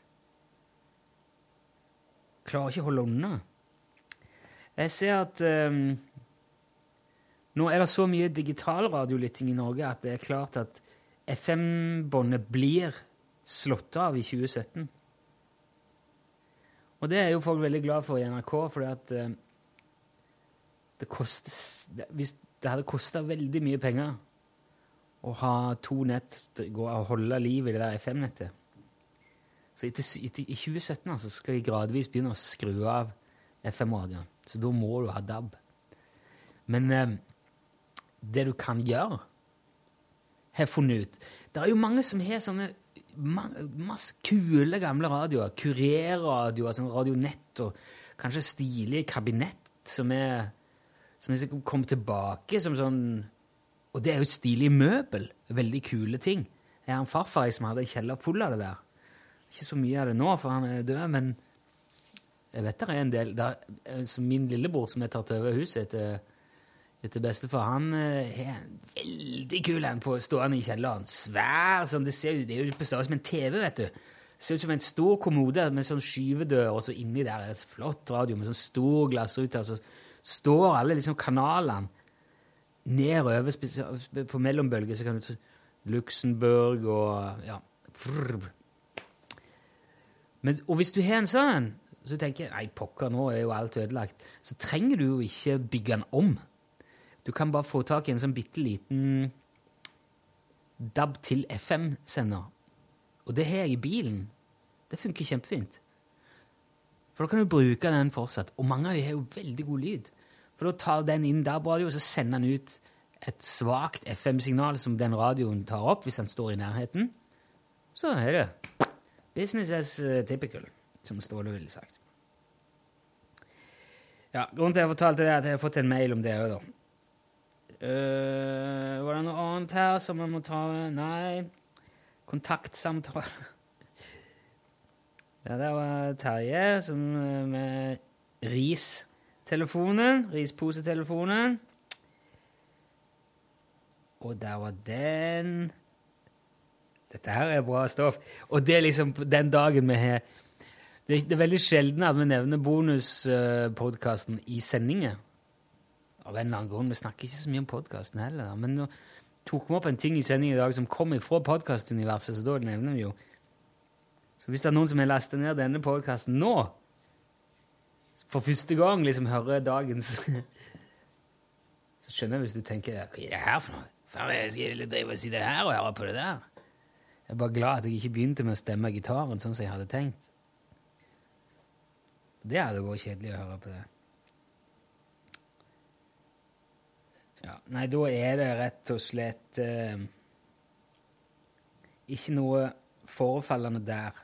Klarer ikke å holde unna. Jeg ser at eh, nå er det så mye digital radiolytting i Norge at det er klart at FM-båndet blir slått av i 2017. Og det er jo folk veldig glad for i NRK, fordi at eh, det koster Hvis det hadde kosta veldig mye penger å ha to nett gå og holde liv i det der FM-nettet Så i 2017 altså, skal de gradvis begynne å skru av FM-radioen. Så da må du ha DAB. Men eh, det du kan gjøre, har funnet ut Det er jo mange som har sånne masse kule gamle radioer. Kurerradioer, sånn radionett og kanskje stilige kabinett som er som liksom kom tilbake som sånn Og det er jo et stilig møbel. Veldig kule ting. Jeg har en farfar som hadde en kjeller full av det der. Ikke så mye av det nå, for han er død, men jeg vet det er en del. Der, min lillebror som har tatt over huset etter, etter bestefar, han eh, har en veldig kul en på stående i kjelleren. Svær sånn, det, ser, ut, det er jo på størrelse med en TV, vet du. Det ser ut som en stor kommode med sånn skyvedør, og så inni der er det så flott radio med sånn stor glassrute. Så står alle liksom kanalene nedover på mellombølger, så kan du Luxembourg og ja. Men, og hvis du har en sånn, så tenker jeg nei, pokker, nå er jo alt ødelagt. Så trenger du jo ikke bygge den om. Du kan bare få tak i en sånn bitte liten DAB til FM-sender. Og det har jeg i bilen. Det funker kjempefint. For da kan du bruke den fortsatt. Og mange av de har jo veldig god lyd. For da tar den inn DAB-radio, og så sender den ut et svakt FM-signal som den radioen tar opp hvis den står i nærheten. Så er det business as uh, typical, som Ståle ville sagt. Ja, Grunnen til at jeg fortalte det, er at jeg har fått en mail om det òg, da. Uh, var det noe annet her som jeg må ta Nei. Kontaktsamtale. [laughs] Ja, det var Terje som eh, med RIS-telefonen. Risposetelefonen. Og der var den. Dette her er bra stoff. Og det er liksom den dagen vi har Det, det er veldig sjelden at vi nevner bonuspodkasten i sendinger. Av en eller annen grunn. Vi snakker ikke så mye om podkasten heller. Men nå tok vi opp en ting i sendingen i dag som kom fra podkastuniverset, så da nevner vi jo. Så hvis det er noen som har lasta ned denne podkasten nå, for første gang liksom hører dagens [laughs] Så skjønner jeg hvis du tenker Hva er det her for noe? Faen, jeg skal drive og sitte her og høre på det der? Jeg er bare glad at jeg ikke begynte med å stemme gitaren sånn som jeg hadde tenkt. Det hadde vært kjedelig å høre på det. Ja, nei, da er det rett og slett eh, ikke noe forefallende der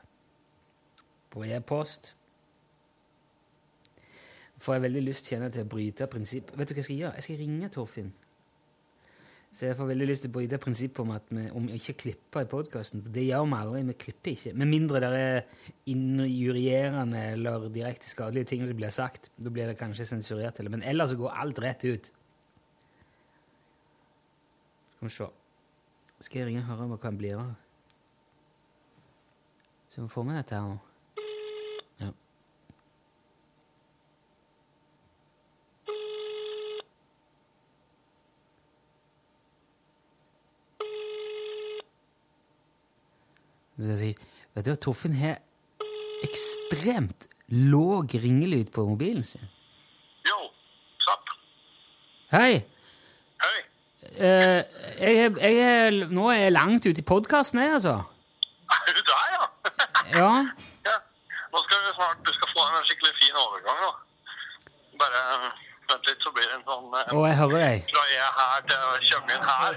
på e-post. Får jeg veldig lyst kjenne til å bryte prinsipp. Vet du hva jeg skal gjøre? Jeg skal ringe Torfinn. Så jeg får veldig lyst til å bryte prinsippet om at vi om ikke klipper i podkasten. Det gjør vi aldri. Vi klipper ikke. Med mindre det er injurierende eller direkte skadelige ting som blir sagt. Da blir det kanskje sensurert. Men ellers går alt rett ut. Skal vi se. Skal jeg ringe og høre hva han blir av? Så vi får med dette her nå. Ja. Si, vet du hva, Torfinn har ekstremt låg ringelyd på mobilen sin. Jo, sant. Hei! Hei. Eh, jeg, er- jeg er, nå er jeg langt ute i podkasten, jeg, altså. [laughs] Er du der, ja? [laughs] Ja. [laughs] ja. Nå skal vi snart, du skal få en skikkelig fin overgang da. Bare vent litt, så blir det en sånn eh, Å, jeg hører deg. Fra jeg her til inn her.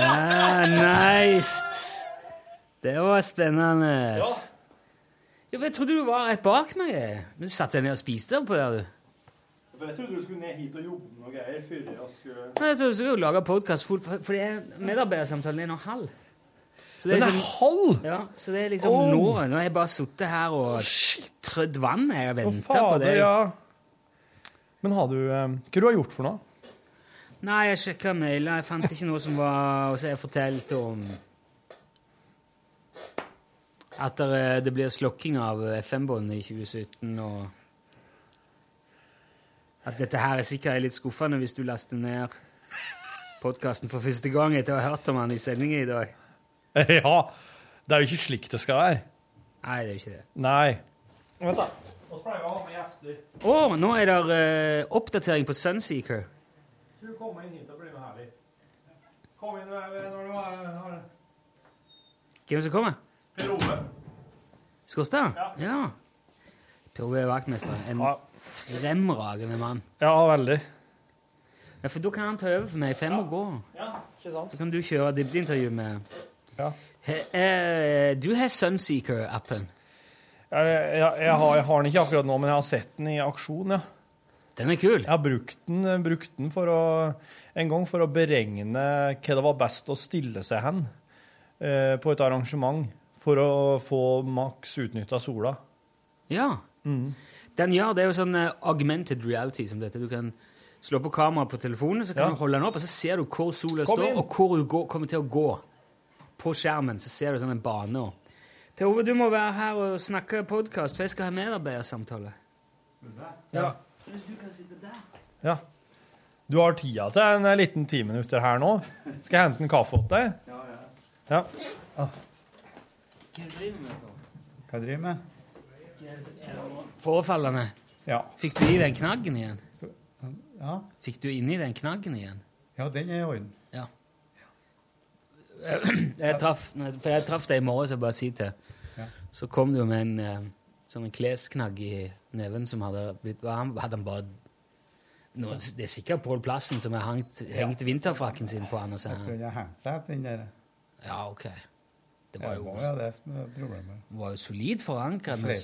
Ja, nice! Det var spennende. Ja. Jo, jeg trodde du var rett bak meg. Men du satte deg ned og spiste på der, du. For Jeg trodde du skulle ned hit og jobbe med noe greier før jeg skulle Nei, Jeg trodde du skulle lage podkast, for, for det er medarbeidersamtalen er nå halv. Så Den er halv? Ja, så det er liksom Oh. nå. Nå har jeg bare sittet her og trødd vann. Jeg har venta på det. ja. Men har du eh, Hva du har gjort for noe? Nei, jeg sjekka mailer. Jeg fant ikke noe som var Og så har jeg fortalt om at det, det blir slokking av FM-båndet i 2017, og at dette her er sikkert litt skuffende hvis du laster ned podkasten for første gang etter å ha hørt om han i sendingen i dag. [laughs] Ja. Det er jo ikke slik det skal være. Nei, det er jo ikke det. Nei. Vent, da. Vi pleier å ha med gjester. Å, nå er det uh, oppdatering på Sunseeker. Du kommer inn hit og blir med her litt. Kom inn når du har Hvem som kommer? Per Ove. Skårstad? Ja. Per Ove er vaktmester. En fremragende mann. Ja, veldig. Ja, For da kan han ta over for meg, Fem må gå. Ja, ikke sant? Så kan du kjøre dybdeintervju med Ja. He, eh, Du har Sunseeker-appen. Jeg, jeg, jeg, har, jeg har den ikke akkurat nå, men jeg har sett den i aksjon, ja. Den er kul. Jeg har brukt den, brukt den for å, en gang for å beregne hva det var best å stille seg hen eh, på et arrangement for å få maks utnytta sola. Ja. Mm. Den gjør det er jo sånn eh, augmented reality som dette. Du kan slå på kameraet på telefonen, så kan Ja. du holde den opp, og så ser du hvor sola Kom står, inn. og hvor du går, kommer til å gå. På skjermen så ser du sånn en bane. og- Per Ove, du må være her og snakke podkast, for jeg skal ha medarbeidersamtale. Ja. Hvis du kan sitte der. Ja. Du har tida til en eh, liten ti minutter her nå. Skal jeg hente en kaffe til deg? Ja, ja. Ja. Hva driver du med? Hva driver med? Påfallende. Ja. Fikk du i den knaggen igjen? Ja. Fikk du inni den knaggen igjen? Ja, den er i orden. Ja. Jeg traff, for jeg traff deg i morges jeg bare si til. Ja. Så kom du med en eh, sånn en klesknagg i neven som hadde blitt han, Hadde han bare nå, Det er sikkert Pål Plassen som har hengt, hengt vinterfrakken sin på han. Og så, Jeg tror han har hengt seg, den der. ja, OK. Det var Ja, jo, det var det som er problemet. var jo solid forankra med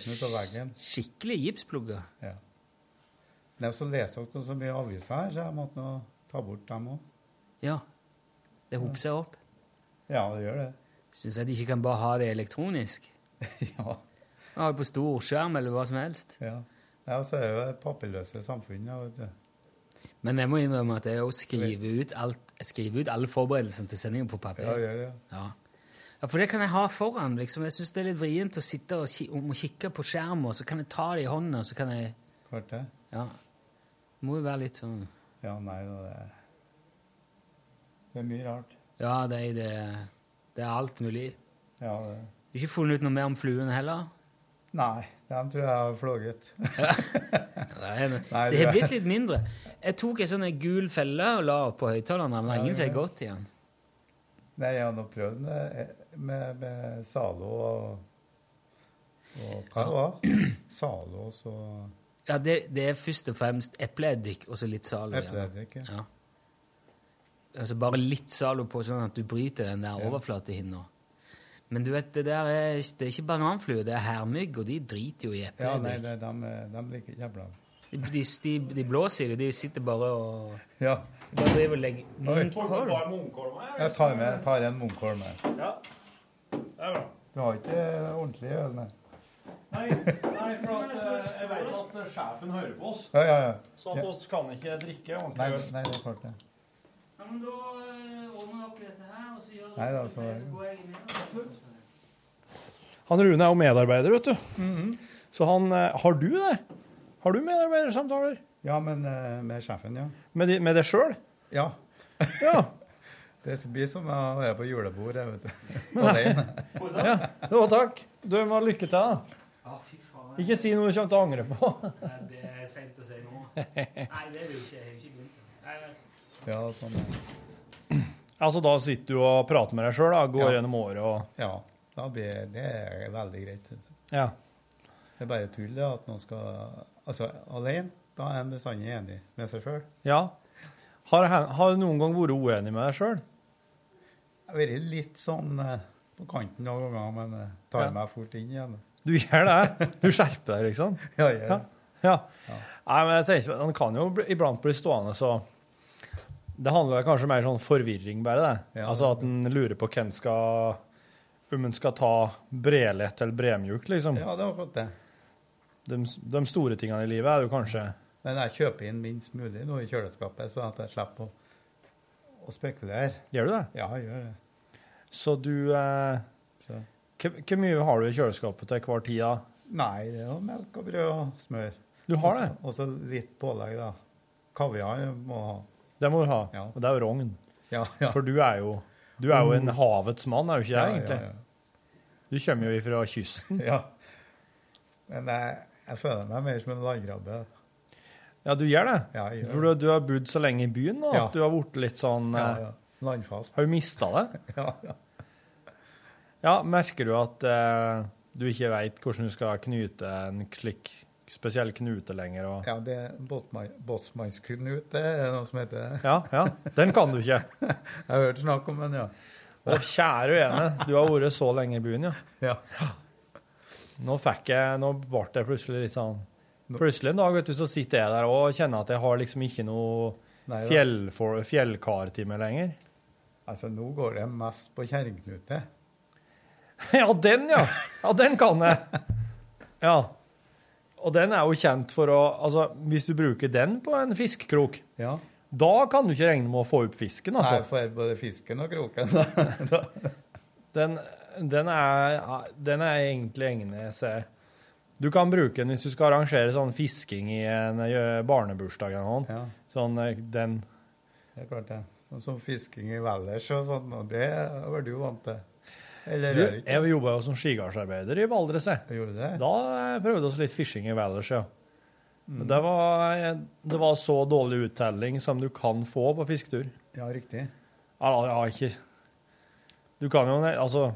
skikkelig gipsplugger. Ja. Nei, så leste dere så mye aviser her, så jeg måtte nå ta bort dem òg. Ja. Det hoper seg opp. Ja, det gjør det. Syns jeg de ikke kan bare ha det elektronisk. [laughs] ja. Ha det på stor skjerm eller hva som helst. Ja. ja, og så er det jo et papirløse samfunn. Ja, vet du. Men jeg må innrømme at jeg også skriver ut, alt, skriver ut alle forberedelsene til sendingen på papir. Ja, gjør det, ja. Ja. For det kan jeg ha foran. liksom. Jeg syns det er litt vrient å sitte og, ki og kikke på skjermen, og så kan jeg ta det i hånda, og så kan jeg Klart det. Ja. Det må jo være litt sånn Ja, nei, det er, det er mye rart. Ja, det er, det, det er alt mulig. Ja, det Du har ikke funnet ut noe mer om fluene heller? Nei, dem tror jeg har flåget. [laughs] Ja, det det det har blitt litt mindre. Jeg tok en sånn gul felle og la opp på høyttalerne, men det Ja, ingen som godt har gått igjen. Nei, jeg har nå prøvd med, med, med Zalo og, og Hva det var Zalo og så Ja, det, det er først og fremst epleeddik og så litt Zalo. Epleeddik, ja. ja. Altså bare litt Zalo på, sånn at du bryter den der Ja. overflatehinna. Men du vet, det der er, det er ikke bananflue, det er hermygg, og de driter jo i Ja, nei, epleeddik. det, de, de liker jævla de, de, de blåser i det, de sitter bare og Ja. Bare driver og legger munnkorn. Jeg tar, med, tar en Munkholm med. Ja. Det er bra. Du har ikke ordentlig øl med? Nei, nei for at, eh, jeg vet at eh, sjefen hører på oss. Ja, ja, ja. Så at Ja. oss kan ikke drikke Nei, ordentlig øl. nei, det er klart det. Ja, men da eh, ordner dere dette her, og så gjør Nei da, så så går jeg ned. Han Rune er jo medarbeider, vet du. Så han eh, Har du det? Har du medarbeidersamtaler? Ja, men eh, med sjefen, ja. Med, de, med deg sjøl? Ja. Ja. [laughs] Det blir som å være på julebord, jeg, vet du. [laughs] Alene. [laughs] ja. Jo, takk. Du må ha lykke til. da. Ikke si noe du kommer til å angre på. Det er seint å si nå. [laughs] Nei, det er jo ikke. Jeg ikke begynt. Ja, sånn. Altså, Da sitter du og prater med deg sjøl, går Ja. gjennom året og Ja, da blir, det er veldig greit. synes jeg. Ja. Det er bare tull det at noen skal Altså, alene, da er en bestandig enig med seg sjøl. ja. Har, har du noen gang vært uenig med deg sjøl? Har vært litt sånn eh, på kanten noen ganger, men jeg tar Ja. meg fort inn igjen. Du gjør det? Du skjerper deg, liksom? [laughs] Ja, jeg gjør Ja. det. ja. Nei, men jeg tenker, Han kan jo iblant bli stående, så Det handler kanskje mer sånn forvirring, bare det. Ja, altså at en lurer på hvem skal Om en skal ta brelett eller bremjukt, liksom. Ja, det er akkurat det. De, de store tingene i livet er jo kanskje Men jeg kjøper inn minst mulig nå i kjøleskapet, så at jeg slipper å, å spekulere. Gjør du det? Ja, jeg gjør det. Så du eh, Hvor mye har du i kjøleskapet til hver tid? Nei, det er jo melk og brød og smør. Du har det? Og så litt pålegg, da. Kaviar må jeg ha. Det må du ha. Ja. Og det er jo rogn. Ja, ja. For du er jo, du er jo en havets mann, er jo ikke Ja, egentlig? Du kommer jo ifra kysten. [laughs] Ja. Men jeg, jeg føler meg mer som en landrabbe. Ja, du gjør det? Ja, jeg gjør For du, du har bodd så lenge i byen nå at du har blitt litt sånn Ja, eh, ja. Landfast. Har du mista det? [laughs] Ja, ja. Ja, merker du at eh, du ikke veit hvordan du skal knute en slik spesiell knute lenger? Og... Ja, det båtsmannsknut, det er noe som heter det. [laughs] Ja, ja. Den kan du ikke. [laughs] Jeg har hørt snakk om den, ja. Å, kjære vene, du har vært så lenge i byen, ja. Ja. Nå fikk jeg Nå ble det plutselig litt sånn Plutselig en dag vet du, så sitter jeg der og kjenner at jeg har liksom ikke noe fjellkartime lenger. Altså, nå går det mest på kjerringknute. [laughs] Ja, den, ja! Ja, den kan jeg. Ja. Og den er jo kjent for å Altså, hvis du bruker den på en fiskekrok, Ja. da kan du ikke regne med å få opp fisken, altså. Nei, for både fisken og kroken. [laughs] Den, den, er, den er egentlig egnet seg Du kan bruke den hvis du skal arrangere sånn fisking i en eh, barnebursdag eller noe. Ja. Sånn, eh, den Det er klart det. Sånn som fisking i Valdres og sånn, og det var du vant til. Eller Du, jeg jobba jo som skigardsarbeider i Valdres. Da prøvde vi litt fishing i Valdres, ja. Mm. Men Det, var, eh, det var så dårlig uttelling som du kan få på fisketur. Ja, riktig. Ja, ja, ikke Du kan jo altså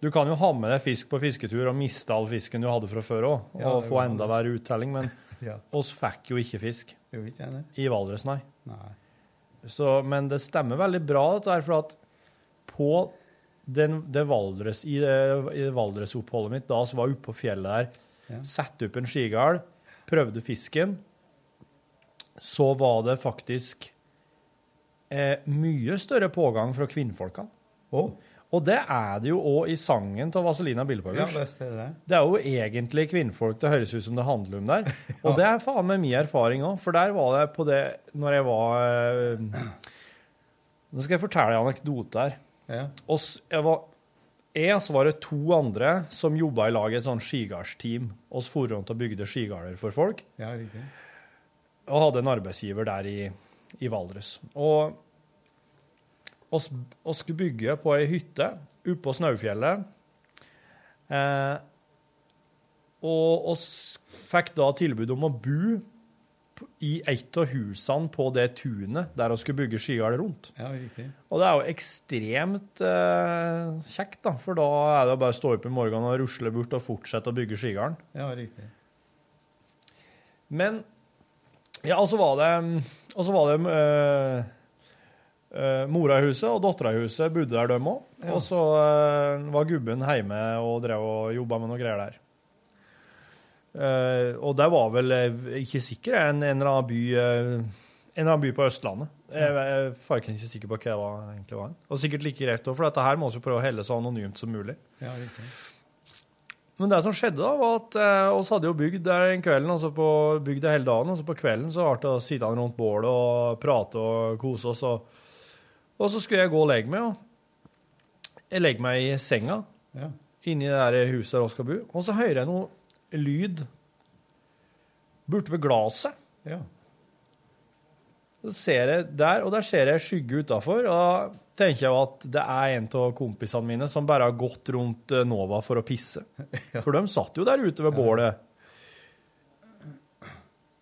Du kan jo ha med deg fisk på fisketur og miste all fisken du hadde fra før òg, og ja, få enda verre uttelling, men [laughs] Ja. oss fikk jo ikke fisk Jo, ikke i Valdres, nei. Nei. Så, men det stemmer veldig bra, dette her, for at på den, det Valdres, i det, i det Valdres-oppholdet mitt, da som var oppe på fjellet der, Ja. satte opp en skigard, prøvde fisken, så var det faktisk eh, mye større pågang fra kvinnfolkene. Og det er det jo òg i sangen til Vazelina Ja, Billepagers. visst er det det. Det er jo egentlig kvinnfolk det høres ut som det handler om der. [laughs] Og det er faen meg min erfaring òg, for der var det på det når jeg var eh, Nå skal jeg fortelle en anekdote her. Ja. Og jeg var jeg, så var det to andre som jobba i lag i et sånt skigardsteam. Vi for rundt og bygde skigarder for folk, Ja, og hadde en arbeidsgiver der i, i Valdres. Og oss skulle bygge på ei hytte oppå Snaufjellet. Eh, og oss fikk da tilbud om å bo i et av husene på det tunet der vi skulle bygge skigard rundt. Ja, riktig. Og det er jo ekstremt eh, kjekt, da, for da er det bare å stå opp i morgenen og rusle bort og fortsette å bygge skigarden. Ja, riktig. Men Ja, og så var det Og så var det eh, eh, Mora i huset og dattera i huset bodde der, dem òg. Ja. Og så uh, var gubben hjemme og drev og jobba med noe greier der. Uh, og det var vel ikke sikker en, en eller annen by En eller annen by på Østlandet. Jeg, jeg er faktisk ikke sikker på hva det var, egentlig var. Og sikkert like greit òg, for dette her må vi prøve å helle så anonymt som mulig. Ja, riktig. Men det som skjedde, da, var at eh, oss hadde jo bygd der den kvelden, altså på, bygd hele dagen, og så på kvelden så ble det å sitte rundt bålet og prate og kose oss. Og, og så skulle jeg gå og legge meg, og jeg legger meg i senga Ja. inni det der huset der vi skal bo, og så hører jeg noe lyd borte ved glaset. Ja. Så ser jeg der, og der ser jeg skygge utafor, og da tenker jeg at det er en av kompisene mine som bare har gått rundt eh, Nova for å pisse. [laughs] For de satt jo der ute ved bålet.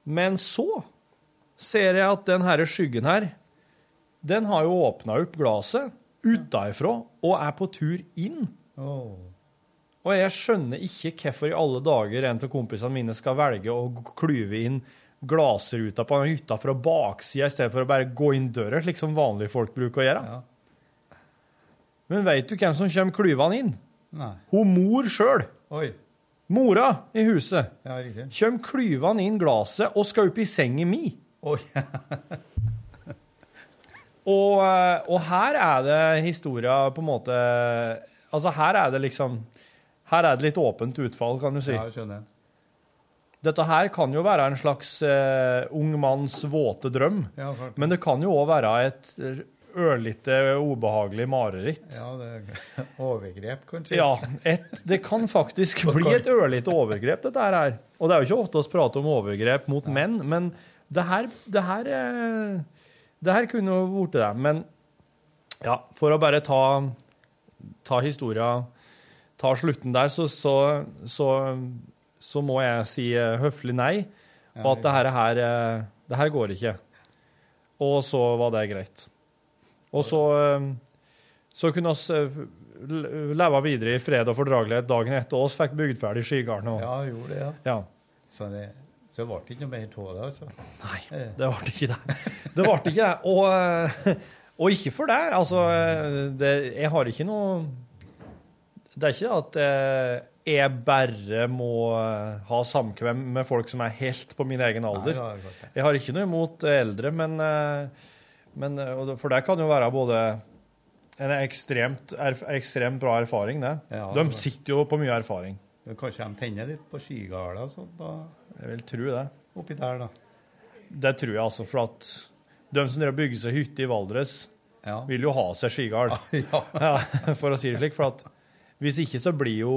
Men så ser jeg at den herre skyggen her, den har jo åpna opp glasset utenfra og er på tur inn. Oh. Og jeg skjønner ikke hvorfor i alle dager en av kompisene mine skal velge å klyve inn glassruta på hytta fra baksida i stedet for å bare gå inn døra, slik som vanlige folk bruker å gjøre. Men veit du hvem som kommer klyvende inn? Nei. Hun mor sjøl. Mora i huset. Ja. Kommer klyvende inn glasset og skal opp i senga mi. Oi. [laughs] og, eh, og her er det historia på en måte Altså, her er det liksom Her er det litt åpent utfall, kan du si. Ja, jeg skjønner. Dette her kan jo være en slags uh, ung manns våte drøm, Ja, men det kan jo òg være et ørlite ubehagelig mareritt. Ja, det er overgrep, kanskje? Ja, et, det kan faktisk [laughs] bli et ørlite overgrep, dette her. Og det er jo ikke ofte vi prater om overgrep mot menn, men det her, det her, eh, det her kunne jo blitt det. Men ja, for å bare ta, ta historia, ta slutten der, så, så, så, så må jeg si eh, høflig nei, og at det her, her, eh, det her går ikke. Og så var det greit. Og så, eh, så kunne vi leve videre i fred og fordragelighet dagen etter oss fikk bygd ferdig skigarden. Ja, gjorde det, ja. Ja. Så det, så det ble ikke noe mer av det, altså? Nei, det ble ikke det. Det ble ikke det. Og, eh, og ikke for deg. Altså, eh, det, jeg har ikke noe Det er ikke at eh, jeg bare må eh, ha samkvem med folk som er helt på min egen alder. Er jeg har ikke noe imot eldre, men, eh, men eh, For det kan jo være både en ekstremt, ekstremt bra erfaring, det. Ja, de sitter jo på mye erfaring. Kanskje de tenner litt på skigarda og sånt da, Jeg vil tro det. oppi der, da. Det tror jeg altså, for at de som bygger seg hytte i Valdres, vil jo ha seg skigard. [laughs] Ja, for å si det slik. For at hvis ikke så blir jo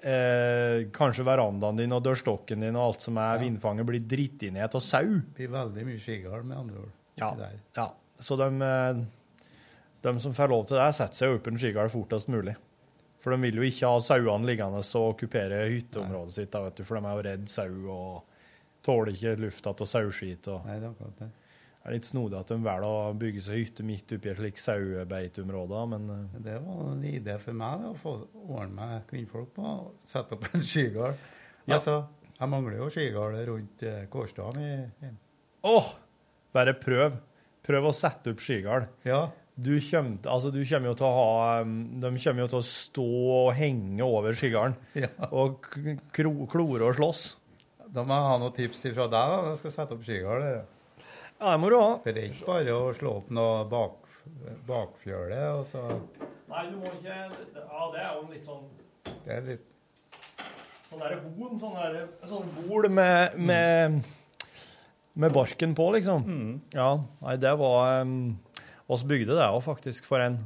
eh, kanskje verandaen din og dørstokken din og alt som er vindfanget, blir dritt inn i et av sau. Det blir veldig mye skigard, med andre ord. Ja. ja. Så de, eh, de som får lov til det, setter seg opp en skigard fortest mulig. For de vil jo ikke ha sauene liggende og okkupere hytteområdet sitt, da, vet du, for de er jo redd sau og tåler ikke lufta av sauskit. Og... Nei, det er akkurat det. Det er litt snodig at de velger å bygge seg hytte midt oppi et slikt sauebeiteområde, men eh, Det var en idé for meg det, å få ordne meg kvinnfolk på å sette opp en skigard. Ja. Altså, jeg mangler jo skigard rundt Kårstad. Åh! i- Åh! Bare prøv. Prøv å sette opp skigard. Ja. Du kommer, altså, du kommer jo til å ha um, De kommer jo til å stå og henge over skigarden [laughs] Ja. og kro, klore og slåss. Da må jeg ha noen tips fra deg da, når jeg skal sette opp skigard. Ja, det må du ha. For det er ikke bare å slå opp noe bak, bakfjøle, og så Nei, du må ikke Ja, det er jo litt sånn Det er litt Sånn der horn, sånn der sånn bol med, med, med barken på, liksom. Ja, nei, det var um, oss bygde det òg, faktisk, for en.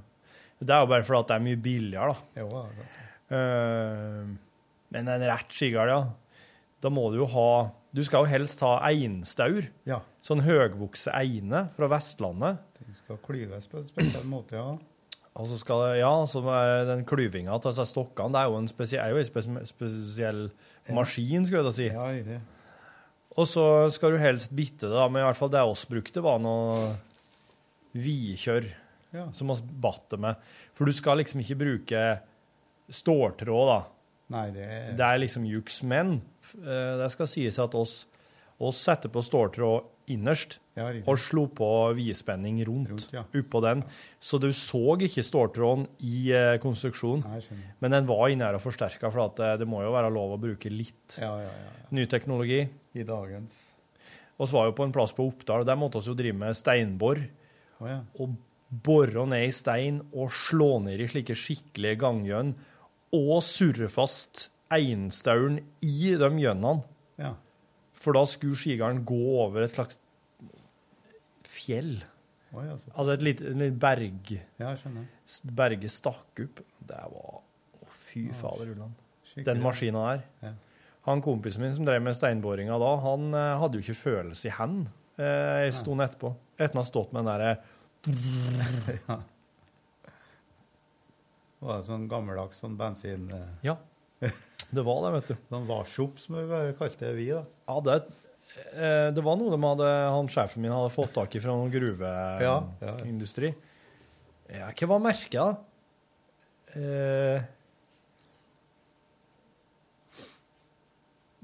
Det er jo bare fordi det er mye billigere, da. Jo, ja. uh, men en rett skigard, ja. Da må du jo ha Du skal jo helst ha einstaur. Ja. Sånn høgvokse eine fra Vestlandet. Den skal klyves på en spesiell måte, ja. Og så skal ja, så den klyvinga av altså stokkene, det er jo en spesiell, jo en spes- spesiell maskin, skulle jeg da si. Ja, det. Og så skal du helst bitte det, da, men i hvert fall det oss brukte, var noe vidkjør Ja. som oss batt det med. For du skal liksom ikke bruke ståltråd, da. Nei, det er Det er liksom juks, men eh, det skal sies at oss, oss setter på ståltråd innerst Ja, og slo på vidspenning rundt, Rundt, ja. oppå den. Så du så ikke ståltråden i eh, konstruksjonen, Nei, men den var inne her og forsterka, for at, eh, det må jo være lov å bruke litt Ja, ja, ja. ny teknologi. I dagens Vi var jo på en plass på Oppdal, der måtte vi jo drive med steinbor. Ja. Og bore ned i stein og slå ned i slike skikkelige gangjønn. Og surre fast einstauren i de gjønnene. Ja. For da skulle skigarden gå over et slags fjell. Oi, altså. Altså et lite, en liten berg. Ja. Berget stakk opp. Det var Å, fy fader ulland. Den maskina der. Ja. Han kompisen min som drev med steinboringa da, han eh, hadde jo ikke følelse i hendene eh, en stund etterpå. Etter å ha stått med den derre [laughs] ja. Var det sånn gammeldags sånn bensin... eh, Ja, det var det, vet du. Sånn varshop, som vi kalte det vi, da. Ja, det, eh, det var noe de hadde, han sjefen min hadde fått tak i fra noen Ja, ja. gruveindustri. Ja, hva var merket, da? Eh,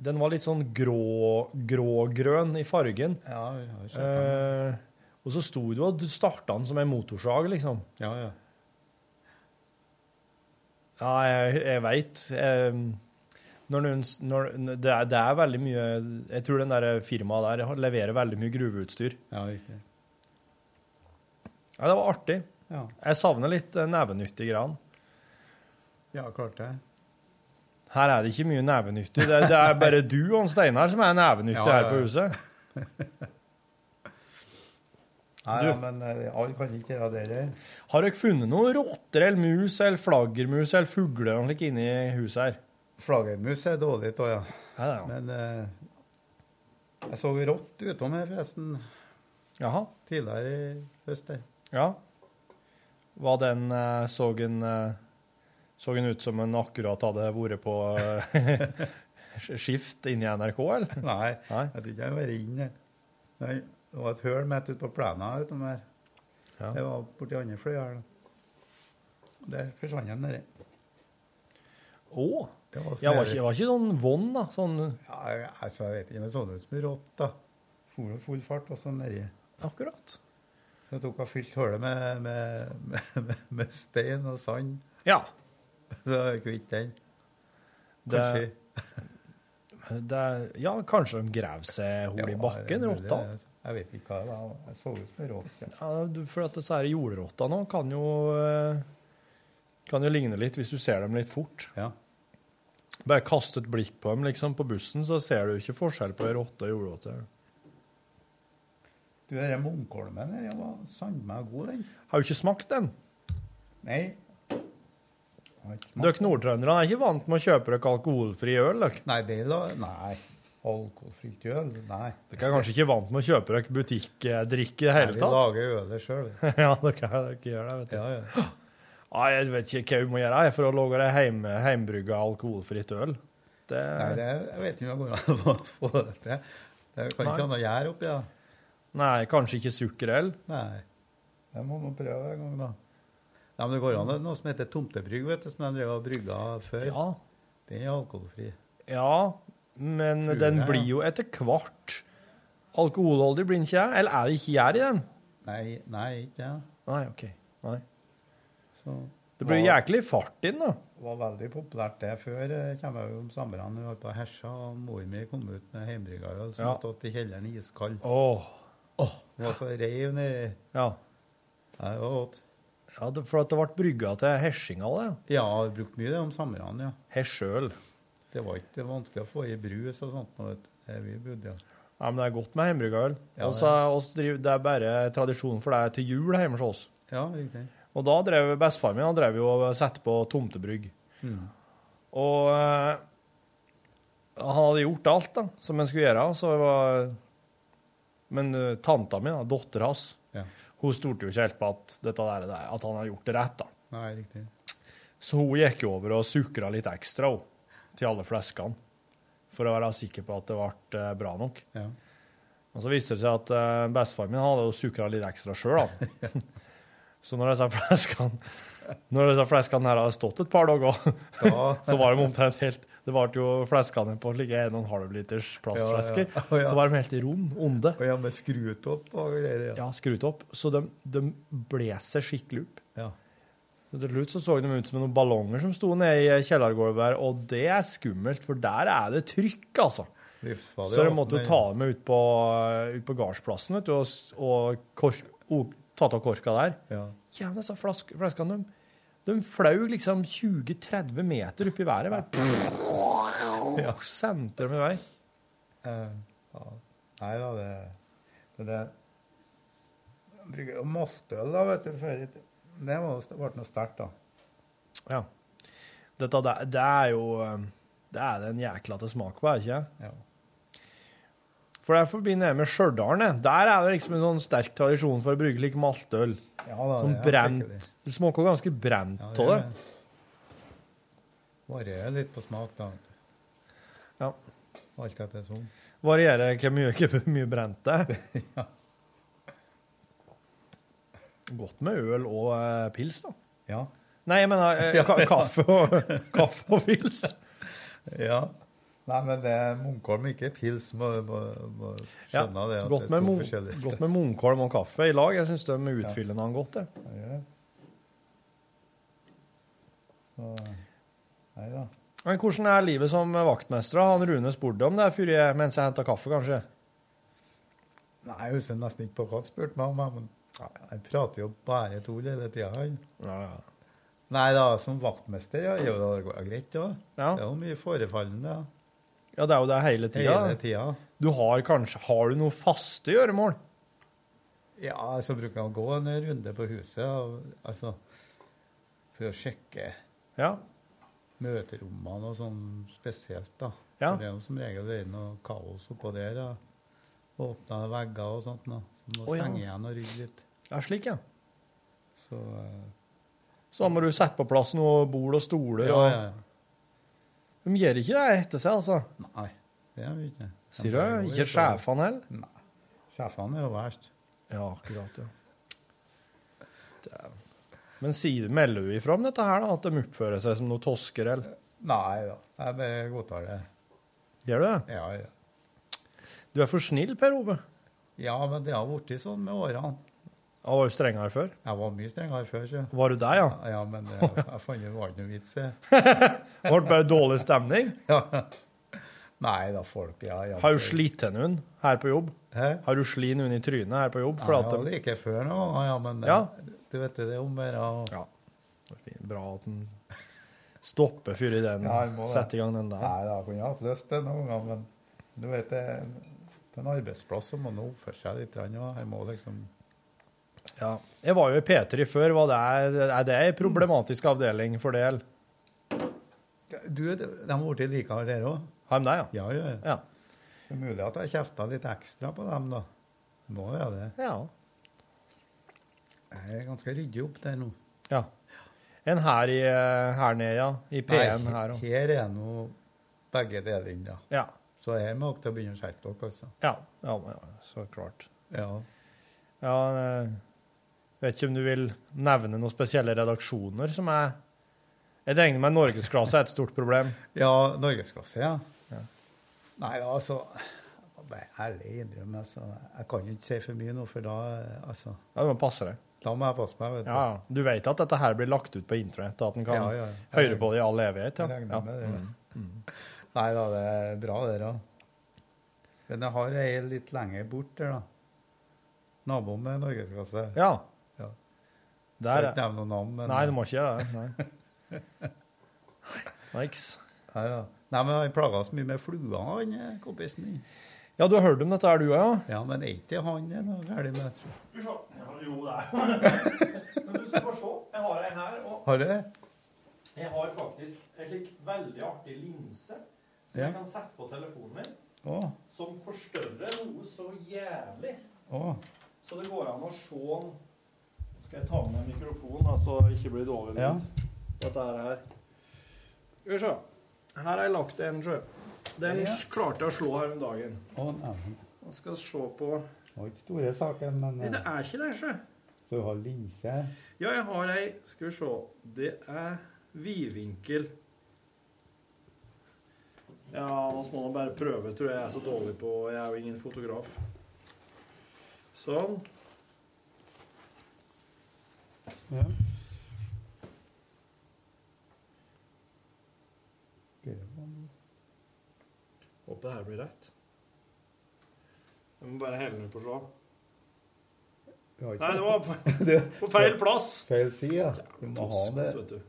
den var litt sånn grå, grågrønn i fargen. Ja, vi har den. Eh, og så sto du du starta den som en motorsag, liksom. Ja, ja. Ja, jeg, jeg veit. Når noen, når, det, er, det er veldig mye Jeg tror den der firmaet der leverer veldig mye gruveutstyr. Ja, riktig. Ja, det var artig. Ja. Jeg savner litt eh, nevenyttig gran. Ja, klart det. Her er det ikke mye nevenyttig. Det, det er bare du og Steinar som er nevenyttig Ja, her ja, på ja. huset. [laughs] Nei, ja, men eh, alle kan ikke gjøre det der. Har dere funnet noen rotter eller mus eller flaggermus eller fugler eller slik inni huset her? Flaggermus er dårlig, da, ja. Ja, ja. Men eh, jeg så rått utom her, forresten, Jaha. tidligere i høst. Ja. Var den eh, så den eh, Så en ut som en akkurat hadde vært på [laughs] skift inne i NRK, eller? Nei, Nei. jeg tror ikke jeg har vært inne. Nei, det var et høl midt ute på plena utom her. Ja. Det var borti andre fløy her. Der forsvant den nedi. Å! Det var Ja, var ikke, var ikke sånn vond da? Sånn Ja, altså, jeg vet ikke, men det så ut som rått, da. For full fart og sånn nedi. Akkurat. Så jeg tok og fylte hullet med, med, med, med stein og sand. Ja. [laughs] Så kvitt den. Kanskje. [laughs] Det, ja, kanskje de grav seg hull i bakken, rotta. Jeg vet ikke hva det var. Jeg så ut som en rått. Ja, du- for at disse jordrotta nå kan jo eh, kan jo ligne litt hvis du ser dem litt fort. Ja. Bare kast et blikk på dem liksom på bussen, så ser du ikke forskjell på ei rotte og jordrotte. Du, den munkholmen her, den var sannelig god, den. Har du ikke smakt den? Nei. Dere nordtrøndere er ikke vant med å kjøpe dere alkoholfri øl? Dere. Nei, det er da Nei. Alkoholfritt øl? Nei. Dere er kanskje ikke vant med å kjøpe dere butikkdrikk i det hele tatt? vi lager [laughs] ølet sjøl. ja, dere, dere gjør det, vet du. Ja, ja. Ah, jeg vet ikke hva vi må gjøre jeg, for å lage det heim, heimbrygga alkoholfritt øl. Det, Nei, det, jeg vet ikke om det går an å få det til. Det kan ikke ha noe å gjøre oppi det. Nei, kanskje ikke sukkerøl? Nei. Det må man prøve en gang, da. Nei, men det går an det er noe som heter tomtebrygg, vet du, som de drev og brygga før. Ja. Den er alkoholfri. Ja, men Tror den blir jo etter hvert alkoholholdig, blir den ikke? Eller er det ikke gjær i den? Nei, nei ikke jeg. Nei, OK. Nei. Så Det blir jæklig fart inn, da. Det var veldig populært det før. eh, kommer jeg jo om sommeren. Hun holdt på Hersa, og mor mi kom ut med hjemmebrygga øl som Ja. stått i kjelleren iskald. Oh. Hun var så reiv nedi. Ja. Ja, det var godt. Ja, det, for at det ble brygga til hesjinga, det. Ja, jeg har brukt mye det om sommeren, ja. Hesjøl. Det var ikke vanskelig å få i brus og sånt. vet. Det vi bodde, ja. Ja, men det er godt med hjemmebrygga øl. Ja, Og så oss driv- det er bare tradisjon for deg til jul hjemme hos oss. Ja, riktig. Og da drev bestefar min han drev jo og satte på tomtebrygg. Mm. Og eh, han hadde gjort alt da, som han skulle gjøre. Så det var, men uh, tanta mi, da, dattera hans, Ja. hun stolte jo ikke helt på at, dette der, at han hadde gjort det rett. da. Nei, riktig. Så hun gikk over og sukra litt ekstra hun, til alle fleskene. For å være sikker på at det ble eh, bra nok. Ja. Og så viste det seg at uh, bestefaren min hadde jo sukra litt ekstra sjøl. [laughs] [laughs] så når disse fleskene når disse fleskene her hadde stått et par dager, [laughs] så var de omtrent helt Det ble jo fleskene på like 1,5 liters plastflesker. Ja, ja. Ja. Så var de helt rund, onde. Og ja, med skrutopp og greier. Ja, skruet opp. Så de, de seg skikkelig opp. Ja. Til slutt så, så de ut som noen ballonger som sto ned i kjellergulvet der, og det er skummelt, for der er det trykk, altså. Livsfarlig, Så de måtte jo ta dem ut på, ut på gardsplassen vet du, og, og kork, o- ta av korka der. Ja. Jævla, disse flask, flaskene, de, de flau liksom 20-30 meter opp i været. Bare [laughs] Ja. sendte dem i vei. Uh, ja. Nei da, det Det, det Bruker jo maltøl, da, vet du. Før, i- det ble noe sterkt, da. Ja. Dette, det, det er jo um, Det er det en jækla til smak på, er det ikke? Ja. For derfor forbinder jeg med Stjørdal. Der er det liksom en sånn sterk tradisjon for å bruke like maltøl. Ja, da, Sånn det brent. det. Det smaker ganske brent Ja, av det det. gjør Varierer litt på smak, da. Ja. Alt etter sånn. Varierer hvor mye, hvor mye brent det er. [laughs] Godt med øl og eh, pils, da. Ja. Nei, jeg mener eh, [laughs] ka kaffe, og, [laughs] kaffe og pils. Ja. Nei, men det er Munkholm, ikke pils. Må, må, må skjønne det. at godt, det er med godt med Munkholm og kaffe i lag. Jeg syns de utfyller hverandre godt. det. Ja, gjør det. Så, nei da. Men hvordan er livet som vaktmester? da? Han Rune spurte om det før jeg, mens jeg henta kaffe, kanskje? Nei, jeg husker nesten ikke på hva han spurte meg om. Men han prater jo bare tull hele tida. han. Ja, ja. Nei da, som vaktmester, ja. Jo, det går greit, ja. Ja. Det er jo mye forefallende. Ja. Ja, det er jo det hele tida. Hele tida. Du har kanskje Har du noe faste gjøremål? Ja, så bruker jeg å gå en runde på huset, og, altså, for å sjekke Ja. møterommene og sånn spesielt, da. Ja. For det er jo som regel det er noe kaos oppå der. Ja. Åpna vegger og sånt. Nå. Så må Å, ja. stenge igjen og rydde litt. Ja, slik, ja. Så uh, Så da må du sette på plass noe bord og stoler. ja, og... ja, ja. De gjør ikke det etter seg, altså. Nei, det gjør vi ikke. De Sier du? Ikke sjefene heller? Nei. Sjefene er jo verst. Ja, akkurat, ja. Dæven. Men sier, melder du ifra om dette her, da? At de oppfører seg som noen tosker, eller? Nei da, jeg bare godtar det. Gjør du det? Ja, ja. Du er for snill, Per Ove. Ja, men det har blitt sånn med årene. Jeg var jo strengere før. Jeg var mye strengere før, så. Var du der, ja? Ja, men jeg, [laughs] jeg fant det var ikke noe vits i. Det ble bare dårlig stemning? [laughs] Ja. Nei da, folk ja, jeg, Har du slitt til noen her på jobb? Hæ? Har du slitt noen i trynet her på jobb? Ja, at ja, de- like før nå, ja, men Ja. eh, du vet jo det om bare å- Ja. Det er fint. Bra at den stopper før i den Ja, det. setter i gang den der. Nei, da kunne jeg hatt lyst til noen gang, men du vet det, på en arbeidsplass så må man oppføre seg litt. jeg må liksom Ja. Jeg var jo i P3 før. Var det, er det en problematisk avdeling for del? Du, de har blitt likere, dere òg? Har de det, ja? Ja, ja. Ja. Det er mulig at jeg kjefta litt ekstra på dem, da. Må være det. Ja. Jeg er ganske ryddig opp der nå. ja. En her, i, eh, her nede, ja. I P1 Nei, her òg. her er nå begge delene, da. Ja. Så her må dere begynne å skjerpe dere, altså. Ja. ja, ja, så klart. Ja. Ja, jeg vet ikke om du vil nevne noen spesielle redaksjoner som er Jeg regner med norgesklasse er et stort problem. Ja, norgesklasse, ja. Nei, altså Bare ærlig innrømme, altså. Jeg kan jo ikke si for mye nå, for da altså, Ja, Du må passe deg. Da må jeg passe meg, vet du. Ja, ja. Du vet at dette her blir lagt ut på internett, og at en kan Ja, ja, ja. høre på det i all evighet? Ja. Jeg regner med det. Mm. Nei da, det er bra, det, da. Men jeg har ei litt lenger bort der, da. Naboen med norgesklasse. Ja. ja. Der Skal ikke nevne noe navn, men Nei, du må ikke gjøre det. [laughs] Nei. Niks. Nei, da. Nei, men han plaga oss mye med flua, han eh, kompisen din. Ja, du har hørt om dette her, du òg? Ja? Ja, men er ikke han det noe galt med? tror jeg. Jo, det er [laughs] Men du skal få se. Jeg har en her. Og Har du det? jeg har faktisk en slik veldig artig linse som jeg kan sette på telefonen min, oh. som forstørrer noe så jævlig. Oh. Så det går an å se den Skal jeg ta med mikrofonen, så det ikke blir dårlig lyd? Ja. Dette er her. Skal vi se. Her har jeg lagt en sjø. Den Ja. klarte jeg å slå her om dagen. Å, nei. Jeg skal se på Det var ikke store saken, men Nei, det er ikke det, sjø. Så du har linse? Ja, jeg har ei Skal vi se. Det er vidvinkel. Ja, nå må man bare prøve, tror jeg jeg er så dårlig på Jeg er jo ingen fotograf. Sånn. Ja. Håper det her blir rett. Jeg må bare helle den på så. Vi har ikke Nei, det var på, [laughs] Det- på feil plass. Feil side. Du må ha det.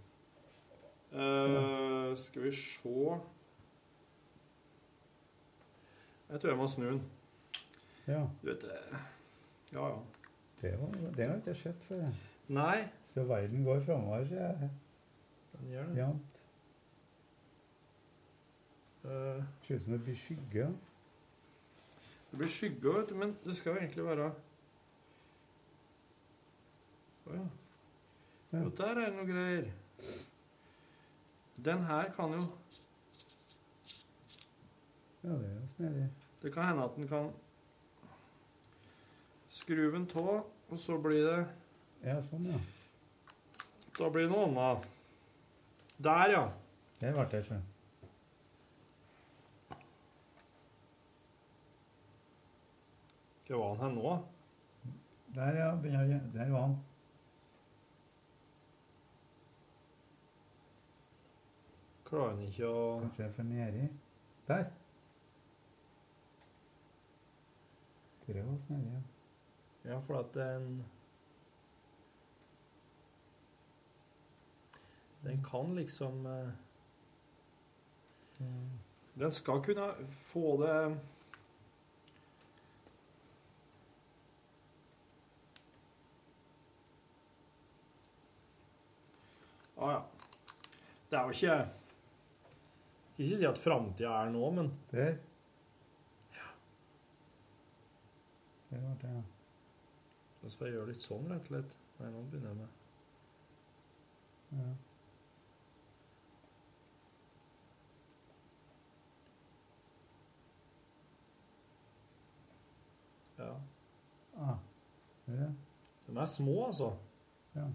Eh, skal vi se Jeg tror jeg må snu den. Ja. Du vet det Ja, ja. Det, var, det har ikke skjedd før. Nei. Så verden går framover, sier jeg. Den gjør det. Jevnt. Uh, Ser ut som det blir skygge. det blir skygge, vet du, men det skal jo egentlig være Å ja. Jo, der er det noe greier. Den her kan jo Ja, det er jo snedig. Det kan hende at den kan skru en tå, og så blir det Ja, sånn, ja. Da blir det noe annet. Der, ja. Det ble det, sjøl. Hvor var han her nå? Der, ja. Der var han. Klarer han ikke å Kanskje for nedi. Der. Det var snedig, ja. Ja, for at den Den kan liksom eh, Den skal kunne få det Å ja. Det er jo ikke Ikke si at framtida er nå, men Der. Det var det, ja. Da skal jeg gjøre litt sånn, rett og slett. Nei, nå begynner jeg med ja. Ja. Ah, det det. De er små, altså. Ja.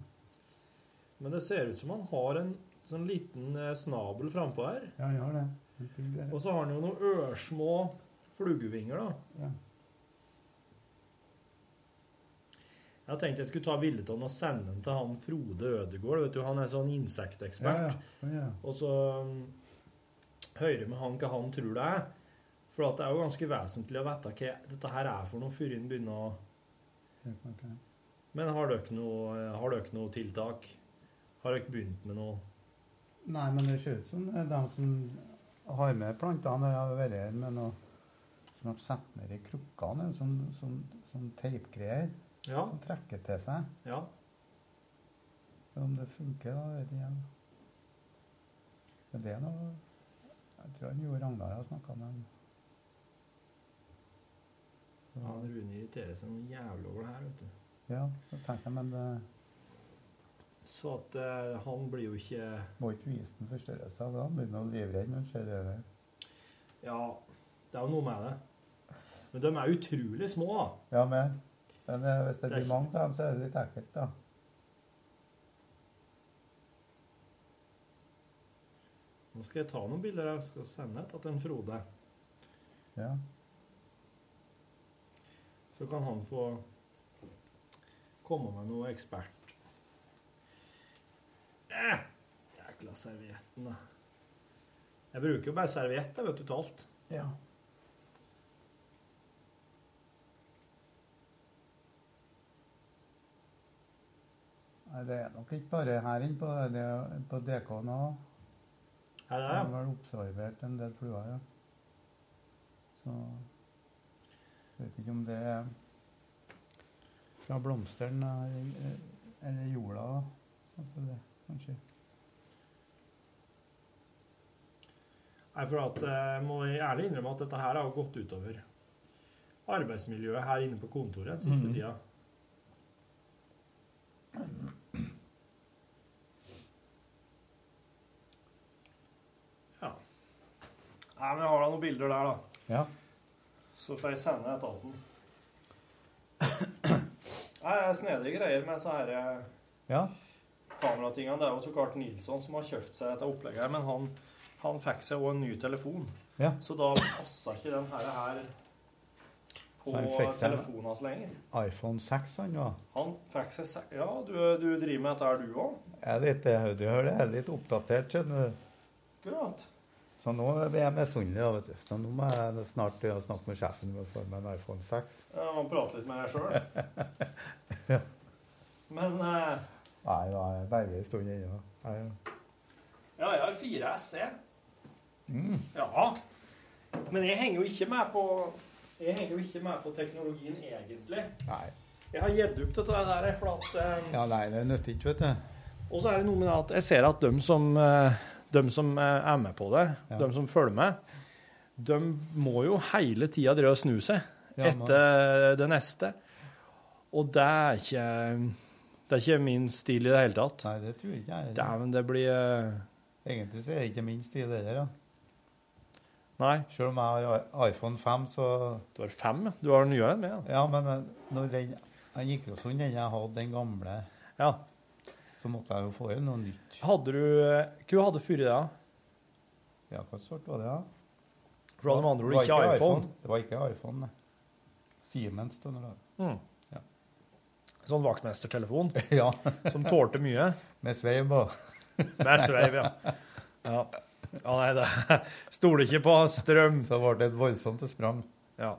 Men det ser ut som han har en sånn liten eh, snabel frampå her. Ja, han har det. Og så har han jo noen ørsmå flugevinger, da. Ja. Jeg tenkte jeg skulle ta bildet av den og sende den til han Frode Ødegård. Vet du, han er sånn insektekspert. ja. Ja. Og så um, høre med han hva han tror det er. For at det er jo ganske vesentlig å vite hva dette her er for noe før en begynner å. Men har dere noe, har dere noe tiltak? Har dere begynt med noe? Nei, men det ser ut som det er de som har med plantene, har vært her med noe som de setter ned i krukkene, en sånn, sånn, sånn teipgreier Ja. som trekker til seg. Ja. Om det funker, da, vet jeg ikke. Men det er noe Jeg tror han Jo Ragnar har snakka med ham. Ja, Han Rune irriterer seg noe jævlig over det her, vet du. Ja, så tenker jeg, men det Så at uh, han blir jo ikke må ikke vise den forstørrelsen Da blir han livredd når han ser det. Ja, det er jo noe med det. Men de er utrolig små, da. Ja, men, men eh, hvis det blir mange av dem, så er det litt ekkelt, da. Nå skal jeg ta noen bilder jeg skal sende til en Frode. Ja. Så kan han få komme med noe ekspert. Eh, jækla servietten, da. Jeg bruker jo bare serviett, vet du, til alt. Ja. Nei, det er nok ikke bare her inne på, det på DK nå. Her er Jeg har det. vel observert en del fluer, ja. Så jeg vet ikke om det er fra blomsteren eller, eller jorda, det, kanskje. Nei, for at jeg må ærlig innrømme at dette her har gått utover arbeidsmiljøet her inne på kontoret siste mm. tida. Nei, men jeg har da noen bilder der, da. Ja. Så får jeg sende et til den. Nei, det er snedige greier med disse her eh, Ja. kameratingene. Det er jo så klart Nilsson som har kjøpt seg dette opplegget, her, men han, han fikk seg også en ny telefon. Ja. Så da passer ikke den her, her på Så telefonen hans lenger. iPhone 6, han da. Han fikk seg se- Ja, du, du driver med dette her, du òg? Jeg er litt, jeg, hører det er litt oppdatert, skjønner du. Akkurat. Så nå blir jeg misunnelig. Så nå må jeg snart ja, snakke med sjefen om å få meg en iPhone 6. Ja, må prate litt med deg sjøl. [laughs] Men eh, Nei, da er jeg begge en stund ennå. Ja, jeg har fire SE. Mm. Ja. Men jeg henger jo ikke med på Jeg henger jo ikke med på teknologien egentlig. Nei. Jeg har gitt opp dette der, for at eh, Ja, nei, det nytter ikke, vet du. Og så er det noe med at jeg ser at de som, eh, de som eh, er med på det, Ja. de som følger med, de må jo hele tida drive og snu seg etter det neste. Og det er ikke Det er ikke min stil i det hele tatt. Nei, det tror jeg ikke jeg. Dæven, det blir eh, Egentlig så er det ikke min stil heller, da. Nei. Selv om jeg har iPhone 5, så Du har fem. Du har den nye med, ja. Men eh, når den Den gikk jo sånn, den jeg hadde, den gamle. Ja. Så måtte jeg jo få inn noe nytt. Hadde du eh, Hva hadde før i det? Ja, hva sort var det, da? For med andre ord ikke iPhone. Det var ikke iPhone, nei. Siemens. Da, det- Mm. Ja. Sånn vaktmestertelefon [laughs] ja. som tålte mye. Med sveiv og [laughs] Med sveiv, ja. ja. Ja, nei, det [laughs] stoler ikke på strøm. Så ble det et voldsomt sprang. Ja.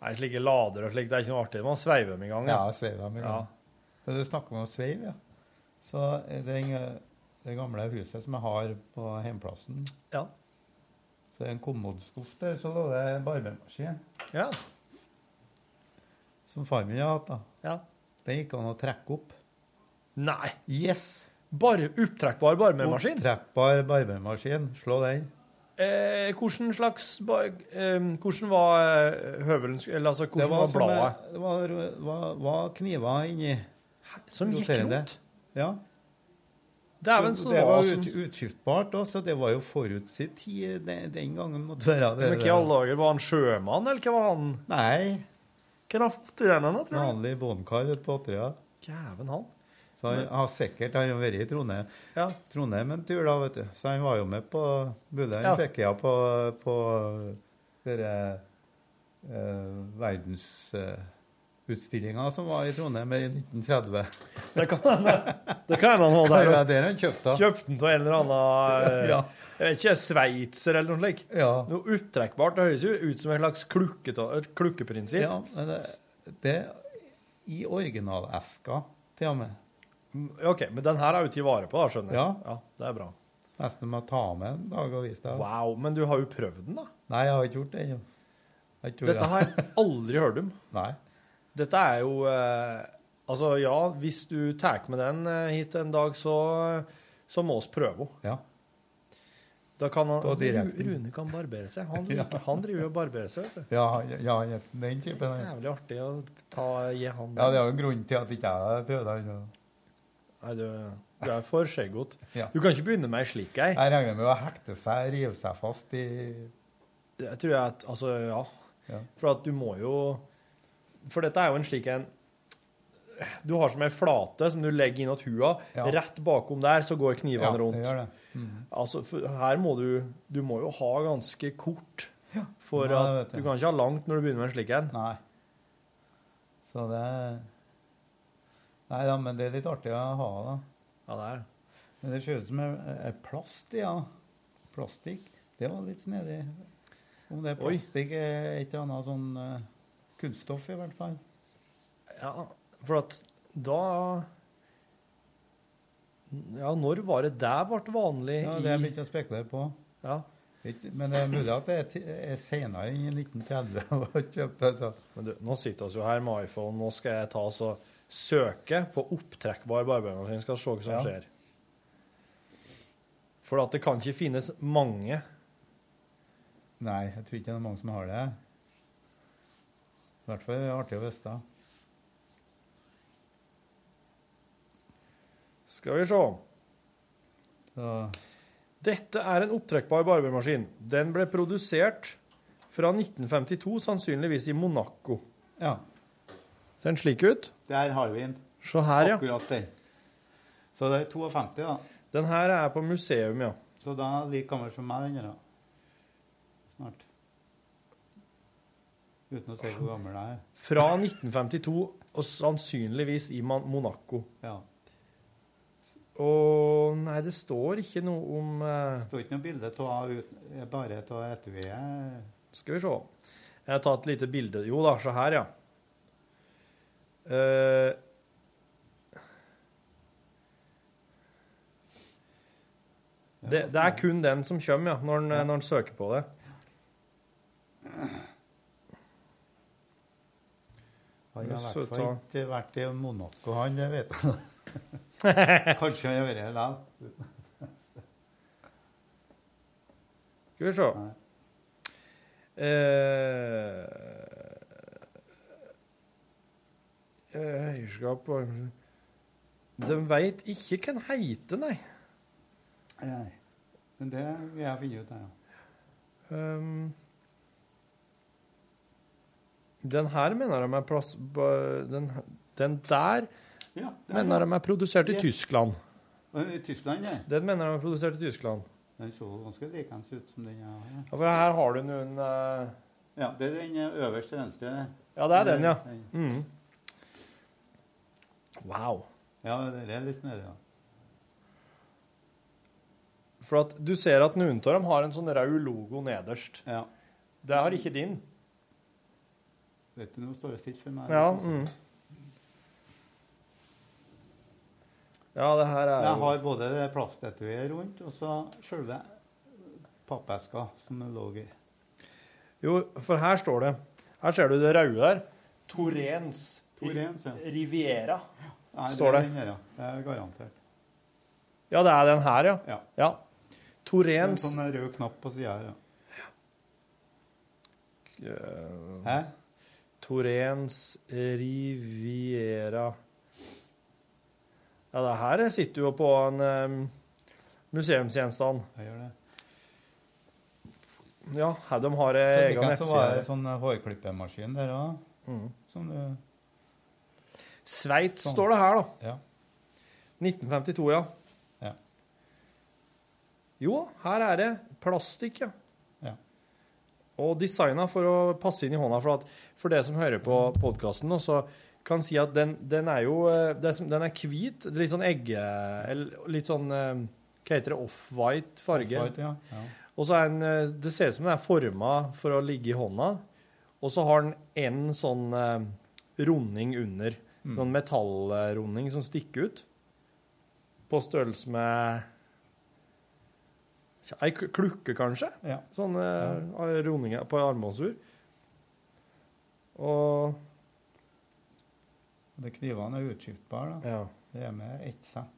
Nei, slike lader og slikt, det er ikke noe artig. Man sveiver dem i gang. Ja, sveiver dem i gang. Ja. Men du snakker om sveiv, ja. Så er det, gamle huset som jeg har på hjemplassen Ja. Så det er en kommodeskuff der, så lå det en barbermaskin. Ja. Som far min har hatt, da. Ja. Den gikk an å trekke opp. Nei. Yes! Bare opptrekkbar barbermaskin? Opptrekkbar barbermaskin. Slå den. Eh, hvordan slags bar- eh, Hvordan var eh, høvelen Eller altså, hvordan var, som bladet? Det var, var, var kniver inni. Som gikk rundt? Ja. Dæven, Så det det var var ut, utskiftbart, da, så det var jo tid den, den gangen måtte være det. Men hva i alle dager? Var han sjømann, eller hva var han? Nei. Hva han i den, da, tror du? Vanlig båndkar ute på Åtterøya. Dæven, han. Så han har sikkert han har vært i Trondheim, Trondheim en tur, da, vet du. Så han var jo med på Bulleren han Ja. fikk ja på, på dere eh, verdens eh, utstillinga som var i Trondheim i 1930. Det kan hende det kan hende han var [laughs] der. Ja, det er han kjøpte. Kjøpte den av en eller annen eh, Ja. Jeg vet ikke, sveitser eller noe slikt. Noe uttrekkbart. Det høres jo ut som en slags klukkeprinsipp. Ja, men det, det i originaleska til og med. Mm, OK, men den her er jo tatt vare på, da, skjønner jeg. Ja. ja. Det er bra. Nesten må ta med en dag og vise deg. Wow, men du har jo prøvd den, da. Nei, jeg har ikke gjort det ennå. Dette har jeg aldri hørt om. [laughs] Nei. Dette er jo eh, Altså, ja, hvis du tar med den eh, hit en dag, så, så må vi prøve henne. Ja. Da kan han, Rune kan barbere seg. Han, [laughs] Ja. han driver jo og barberer seg, vet du. Ja, ja, den typen. ja. Jævlig artig å ta, gi han Ja, det er jo grunnen til at ikke jeg prøvde den. Nei, du, du er for skjeggete. Ja. Du kan ikke begynne med ei slik ei. Jeg regner med å hekte seg, rive seg fast i Det tror jeg at Altså, ja. Ja. For at du må jo For dette er jo en slik en Du har som ei flate som du legger innåt hua. Ja. Rett bakom der så går knivene Ja, rundt. det gjør det. Mhm. Altså, for her må du Du må jo ha ganske kort. For Ja, det at vet jeg. du kan ikke ha langt når du begynner med en slik en. Nei. Så det Nei da, men det er litt artig å ha, da. Ja, det er Men det ser ut som plast i, ja. Plastikk. Det var litt snedig. Om det er plastikk, er et eller annet sånn eh, kunststoff, i hvert fall. Ja, for at da Ja, når var det der ble vanlig Ja, det er mye å spekulere på. Ja. Men det er mulig at det er, er senere enn i 1930 å kjøpe det. Så. Men du, nå sitter vi jo her med iPhone. Nå skal jeg ta og søke på opptrekkbar barbermaskin. Skal se hva som Ja. skjer. For at det kan ikke finnes mange. Nei, jeg tror ikke det er mange som har det. I hvert fall er det artig å vite. Skal vi se. Ja. Dette er en opptrekkbar barbermaskin. Den ble produsert fra 1952, sannsynligvis i Monaco. ja, Ser den slik ut? der har vi den. Se her, ja. Akkurat den. Så det er 52, da. Den her er på museum, ja. Så da er den like gammel som meg, den der. Snart. Uten å se hvor gammel det er. Fra 1952, og sannsynligvis i Monaco. Ja. Og nei, det står ikke noe om eh, Det står ikke noe bilde av bare av etuiet. Skal vi se. Jeg har tatt et lite bilde. Jo da, se her, ja. Eh, det, det er kun den som kommer, ja, når en, når en søker på det. Han har i hvert fall ikke vært i Monaco, han, det vet jeg. [laughs] Kanskje han har vært her likevel. Skal vi se. Eh, eh, Eierskap og De veit ikke hvem heiter, heter, nei. Nei. Men det vil jeg finne ut, ja. Um, den her mener de er plass Den, den der Ja, mener de er produsert i. Tyskland. I Tyskland, ja. Den mener de er produsert i Tyskland. Den så ganske likens ut som den har. Ja, for her har du noen uh... Ja, det er den øverste venstre. Ja, det er den, ja. Mhm. Wow. Ja, det er litt snedig, ja. For at du ser at noen av dem har en sånn rød logo nederst. Ja. Det har ikke din. Vet du, nå står det stilt for meg. Ja, mm. ja, det her er Jeg har både det plastetuiet rundt, og så selve pappeska som det lå i. Jo, for her står det Her ser du det røde der. Torens, Torrens, ja. Riviera, Nei, står det. det. er den her, ja. Det er garantert. Ja, det er den her, ja. Ja. ja. Er En sånn rød knapp på sida her, ja. Hæ? Torens Riviera Ja, det her sitter jo på en um, museumsgjenstand. Jeg gjør det. Ja, her de har ei egen nettside. så var det sånn hårklippemaskin der òg, Mm. som du Sveits Sånn. står det her, da. Ja. 1952, ja. Ja. Jo, her er det plastikk, ja. Og designa for å passe inn i hånda. For, at, for det som hører på podkasten, så kan si at den, den er jo eh, Den er hvit. Litt sånn egge... Eller litt sånn eh, Hva heter det? Off-white farge. Off-white, ja, ja. Og så er den eh, Det ser ut som den er forma for å ligge i hånda. Og så har den en sånn runding under. Mm. Noen metallrunding som stikker ut. På størrelse med Ei klukke, kanskje? Ja. Sånne ja. rundinger på armbåndsur. Og De knivene er utskiftbare. da. Ja. Det er med ett sett.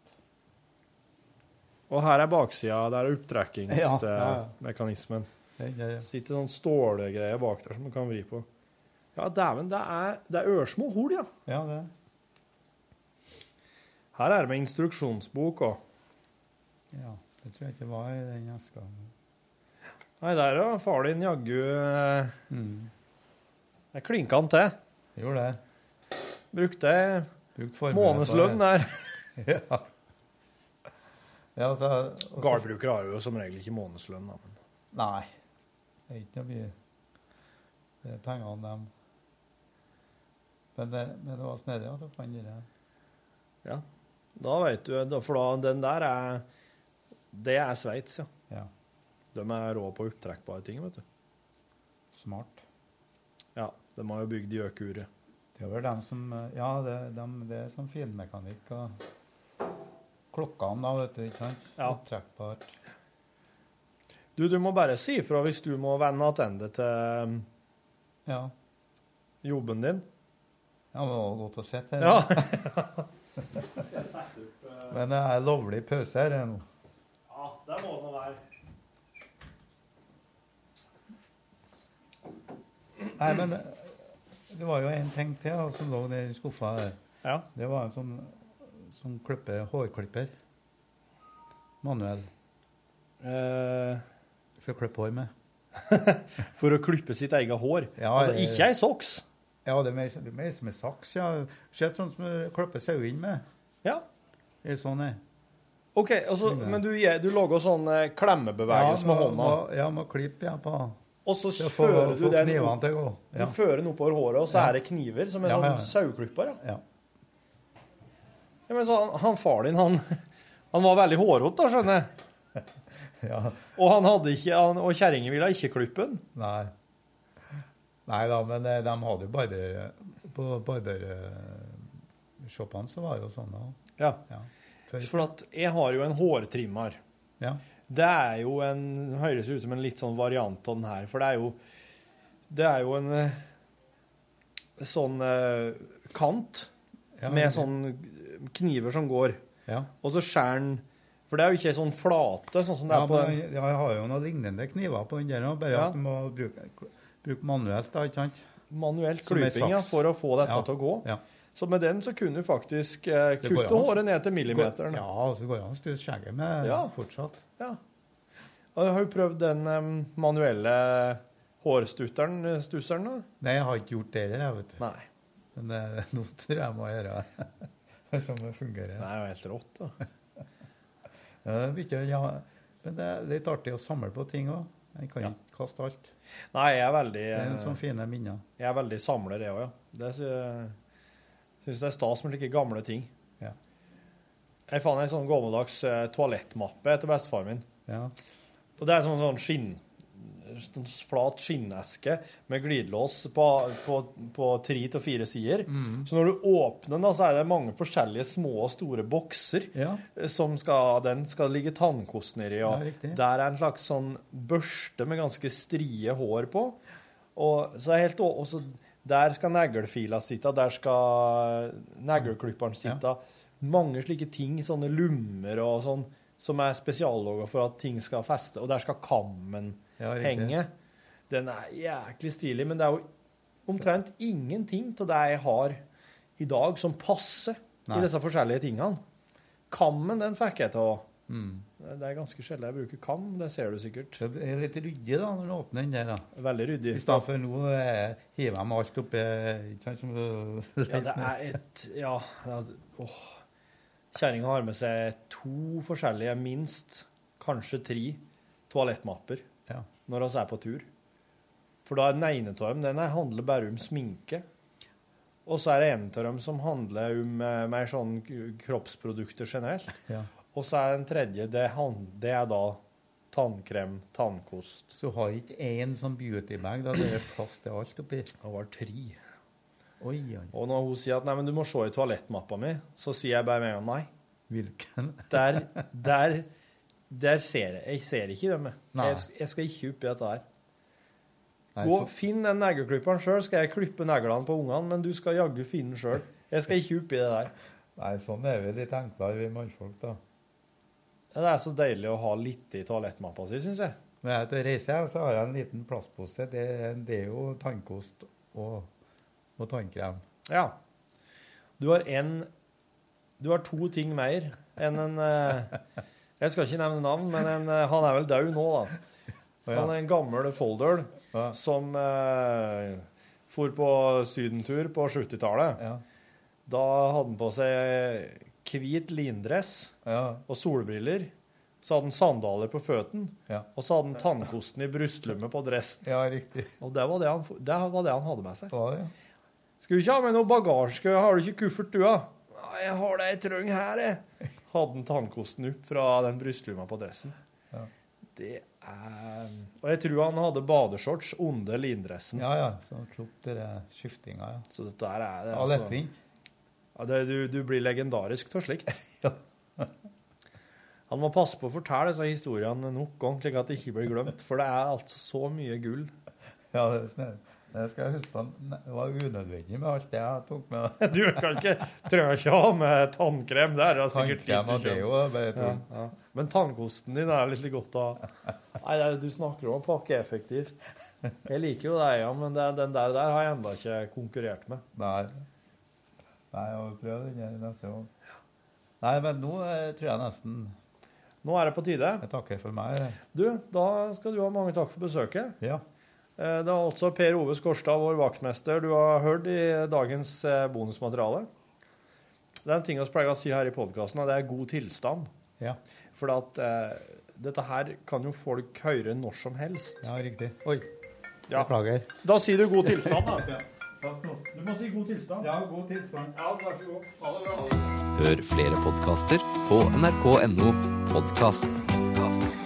Og her er baksida. Der er Ja, ja, ja. opptrekkingsmekanismen. Det, det, Sitter sånn stålegreier bak der som man kan vri på. Ja, dæven, det er, det er ørsmå hol, ja. ja, det. Her er det med instruksjonsbok òg. Ja, det tror jeg ikke var i den eska. Nei, der var far din jaggu eh, Mm. Der klinka han til. Gjorde det. Brukte Brukt månedslønn der. [laughs] ja. ja altså, og så- har jo som regel ikke månedslønn. Da, men. Nei. Det er ikke noe mye Det er pengene dem. Men det, men det var snedig at du fant det. Ja, da vet du For da, den der er Det er Sveits, ja. Ja. De er rå på opptrekkbare ting, vet du. Smart. Ja, de har jo bygd gjøkuret. Det er vel dem som Ja, det, dem, det er som finmekanikk og klokkene, da, vet du. ikke sant? Ja. Opptrekkbart. Du, du må bare si ifra hvis du må vende tilbake til um, Ja. jobben din. Ja, det var godt å sitte her. Ja. [laughs] Men det er lovlig pause her nå. Ja, det må det nå være. Nei, men eh, det var jo en ting til da, som lå i skuffa der. Ja. Det var en sånn som klipper hårklipper. Manuell. Eh, For å klippe hår med. [laughs] For å klippe sitt eget hår? Ja, altså ikke ei soks? Ja, det er mer, det er mer som ei saks. ja. Sett sånn som du klipper sauene med. Ja. Det er sånn, jeg. OK, altså, men du, du lager sånn klemmebevegelse ja, med hånda? Ja, må klippe ja, på Og så få, fører du få den opp- å. Du fører den oppover håret, og så Ja. er det kniver som er Ja, sånn ja. saueklipper. Ja. Ja. Ja, men så han, han far din, han, han var veldig hårete, da, skjønner jeg. [laughs] Ja. Og han hadde ikke, han, og kjerringa ville ikke klippe den. Nei. Nei da, men eh, de hadde jo barber... På barbershoppene så var det jo sånn da. Ja. Ja. For at jeg har jo en hårtrimmer. Ja. Det er jo en Høres ut som en litt sånn variant av den her, for det er jo Det er jo en eh, sånn eh, kant Ja, med sånn kniver som går. Ja. Og så skjærer den For det er jo ikke sånn flate, sånn som det Ja, er på men jeg, jeg har jo noen lignende kniver på den der òg, bare Ja. at du må bruke, bruke manuelt, da, ikke sant? manuelt kluping, klyping ja, for å få disse Ja. til å gå. Ja. Så med den så kunne du faktisk eh, kutte håret ned til millimeteren. Ja, og så går det an å stusse skjegget med Ja. fortsatt. Ja. Og jeg har jo prøvd den um, manuelle hårstusseren, eh, da. Nei, jeg har ikke gjort det heller, jeg, vet du. Nei. Men det, [laughs] nå tror jeg jeg må gjøre det. Som [laughs] det fungerer. Det er jo helt rått, da. [laughs] Ja, det er ikke, ja, men det er litt artig å samle på ting òg. Jeg kan ikke kaste alt. Nei, jeg er veldig Det er noen sånne fine minner. Jeg er veldig samler, jeg òg, ja. Det sy- syns det er stas med slike gamle ting. Ja. Jeg fant en sånn gammeldags eh, toalettmappe etter bestefaren min. Ja. Og det er sånn, sånn skinn sånn flat skinneske med glidelås på, på, på tre til fire sider. Mm. Så når du åpner den, så er det mange forskjellige små og store bokser Ja. eh, som skal, den skal ligge tannkost nedi. Og Ja, der er en slags sånn børste med ganske strie hår på. Og så er helt, å- og så der skal neglefila sitte, der skal negleklipperen sitte. Mange slike ting, sånne lummer og sånn, som er spesiallaga for at ting skal feste. Og der skal kammen Ja, henge. Den er jæklig stilig, men det er jo omtrent ingenting av det jeg har i dag som passer Nei. i disse forskjellige tingene. Kammen, den fikk jeg til Mm. Det er ganske sjelden jeg bruker kam, det ser du sikkert. Det er litt ryddig da, når du åpner den der. da. Veldig ryddig. I stedet for nå hiver jeg meg alt oppi Ja, det er et Ja. åh. Kjerringa har med seg to forskjellige, minst kanskje tre, toalettmapper Ja. når vi er på tur. For da er den ene av dem den er- handler bare om sminke. Og så er det en av dem som handler om eh, mer sånn kroppsprodukter generelt. Ja. Og så er den tredje, det, det er da tannkrem, tannkost. Så har ikke én sånn beautybag, da? Det er plass til alt oppi? Det var tre. Oi, oi. Og når hun sier at nei, men du må se i toalettmappa mi, så sier jeg bare med en gang nei. Hvilken? Der, der, der ser jeg Jeg ser ikke dem. jeg. Jeg, skal ikke oppi dette her. Nei, Gå, så- Finn den negleklipperen sjøl, skal jeg klippe neglene på ungene, men du skal jaggu finne den sjøl. Jeg skal ikke oppi det der. Nei, sånn er vi litt enklere, vi mannfolk, da. Ja, Det er så deilig å ha litt i toalettmappa si, syns jeg. Når jeg er ute og reiser, så har jeg en liten plastpose. Det, det er jo tannkost og, og tannkrem. Ja. Du har en Du har to ting mer enn en eh, Jeg skal ikke nevne navn, men en, eh, han er vel død nå, da. Han er en gammel foldøl som eh, for på sydentur på 70-tallet. Da hadde han på seg hvit lindress og solbriller. Så hadde han sandaler på føttene, og så hadde han tannkosten i brystlommet på dressen. Ja, riktig. Og det var det han, det var det han hadde med seg. Ja, ja. Skulle ikke ha med noe bagasje. Har du ikke kuffert, du, da? Nei, jeg har det jeg trenger her, jeg. Hadde han tannkosten opp fra den brystlomma på dressen. Ja. Det er Og jeg tror han hadde badeshorts under lindressen. Ja, ja. Så han er skiftinga, ja. Så dette er det, Ja, lettvint. Ja, det, du, du blir legendarisk av slikt. [laughs] ja. Han må passe på å fortelle disse historiene nok ganger, slik at det ikke blir glemt. For det er altså så mye gull. Ja, det er. Det skal jeg huske på. Det var unødvendig med alt det jeg tok med. [laughs] Du kan ikke, trenger ikke ha med tannkrem der. Det er sikkert Tannkrem og deo, bare. Ja, ja. Men tannkosten din er litt godt å. Nei, er- du snakker om å pakke effektivt. Jeg liker jo deg, ja, men det, den der, der har jeg enda ikke konkurrert med. Nei. Nei, jeg må prøve den her neste gang. Nei, men nå eh, tror jeg nesten Nå er det på tide. Jeg takker for meg. Du, da skal du ha mange takk for besøket. Ja. Eh, Det er altså Per Ove Skårstad, vår vaktmester, du har hørt i dagens eh, bonusmateriale. Det er en ting vi pleier å si her i podkasten, og det er god tilstand. Ja. For at eh, dette her kan jo folk høre når som helst. Ja, riktig. Oi. Ja. Beklager. Da sier du god tilstand, da. [laughs] Du må si god tilstand. Ja, god tilstand. Ja, vær så god. Ha det bra. Hør flere podkaster på nrk.no podkast.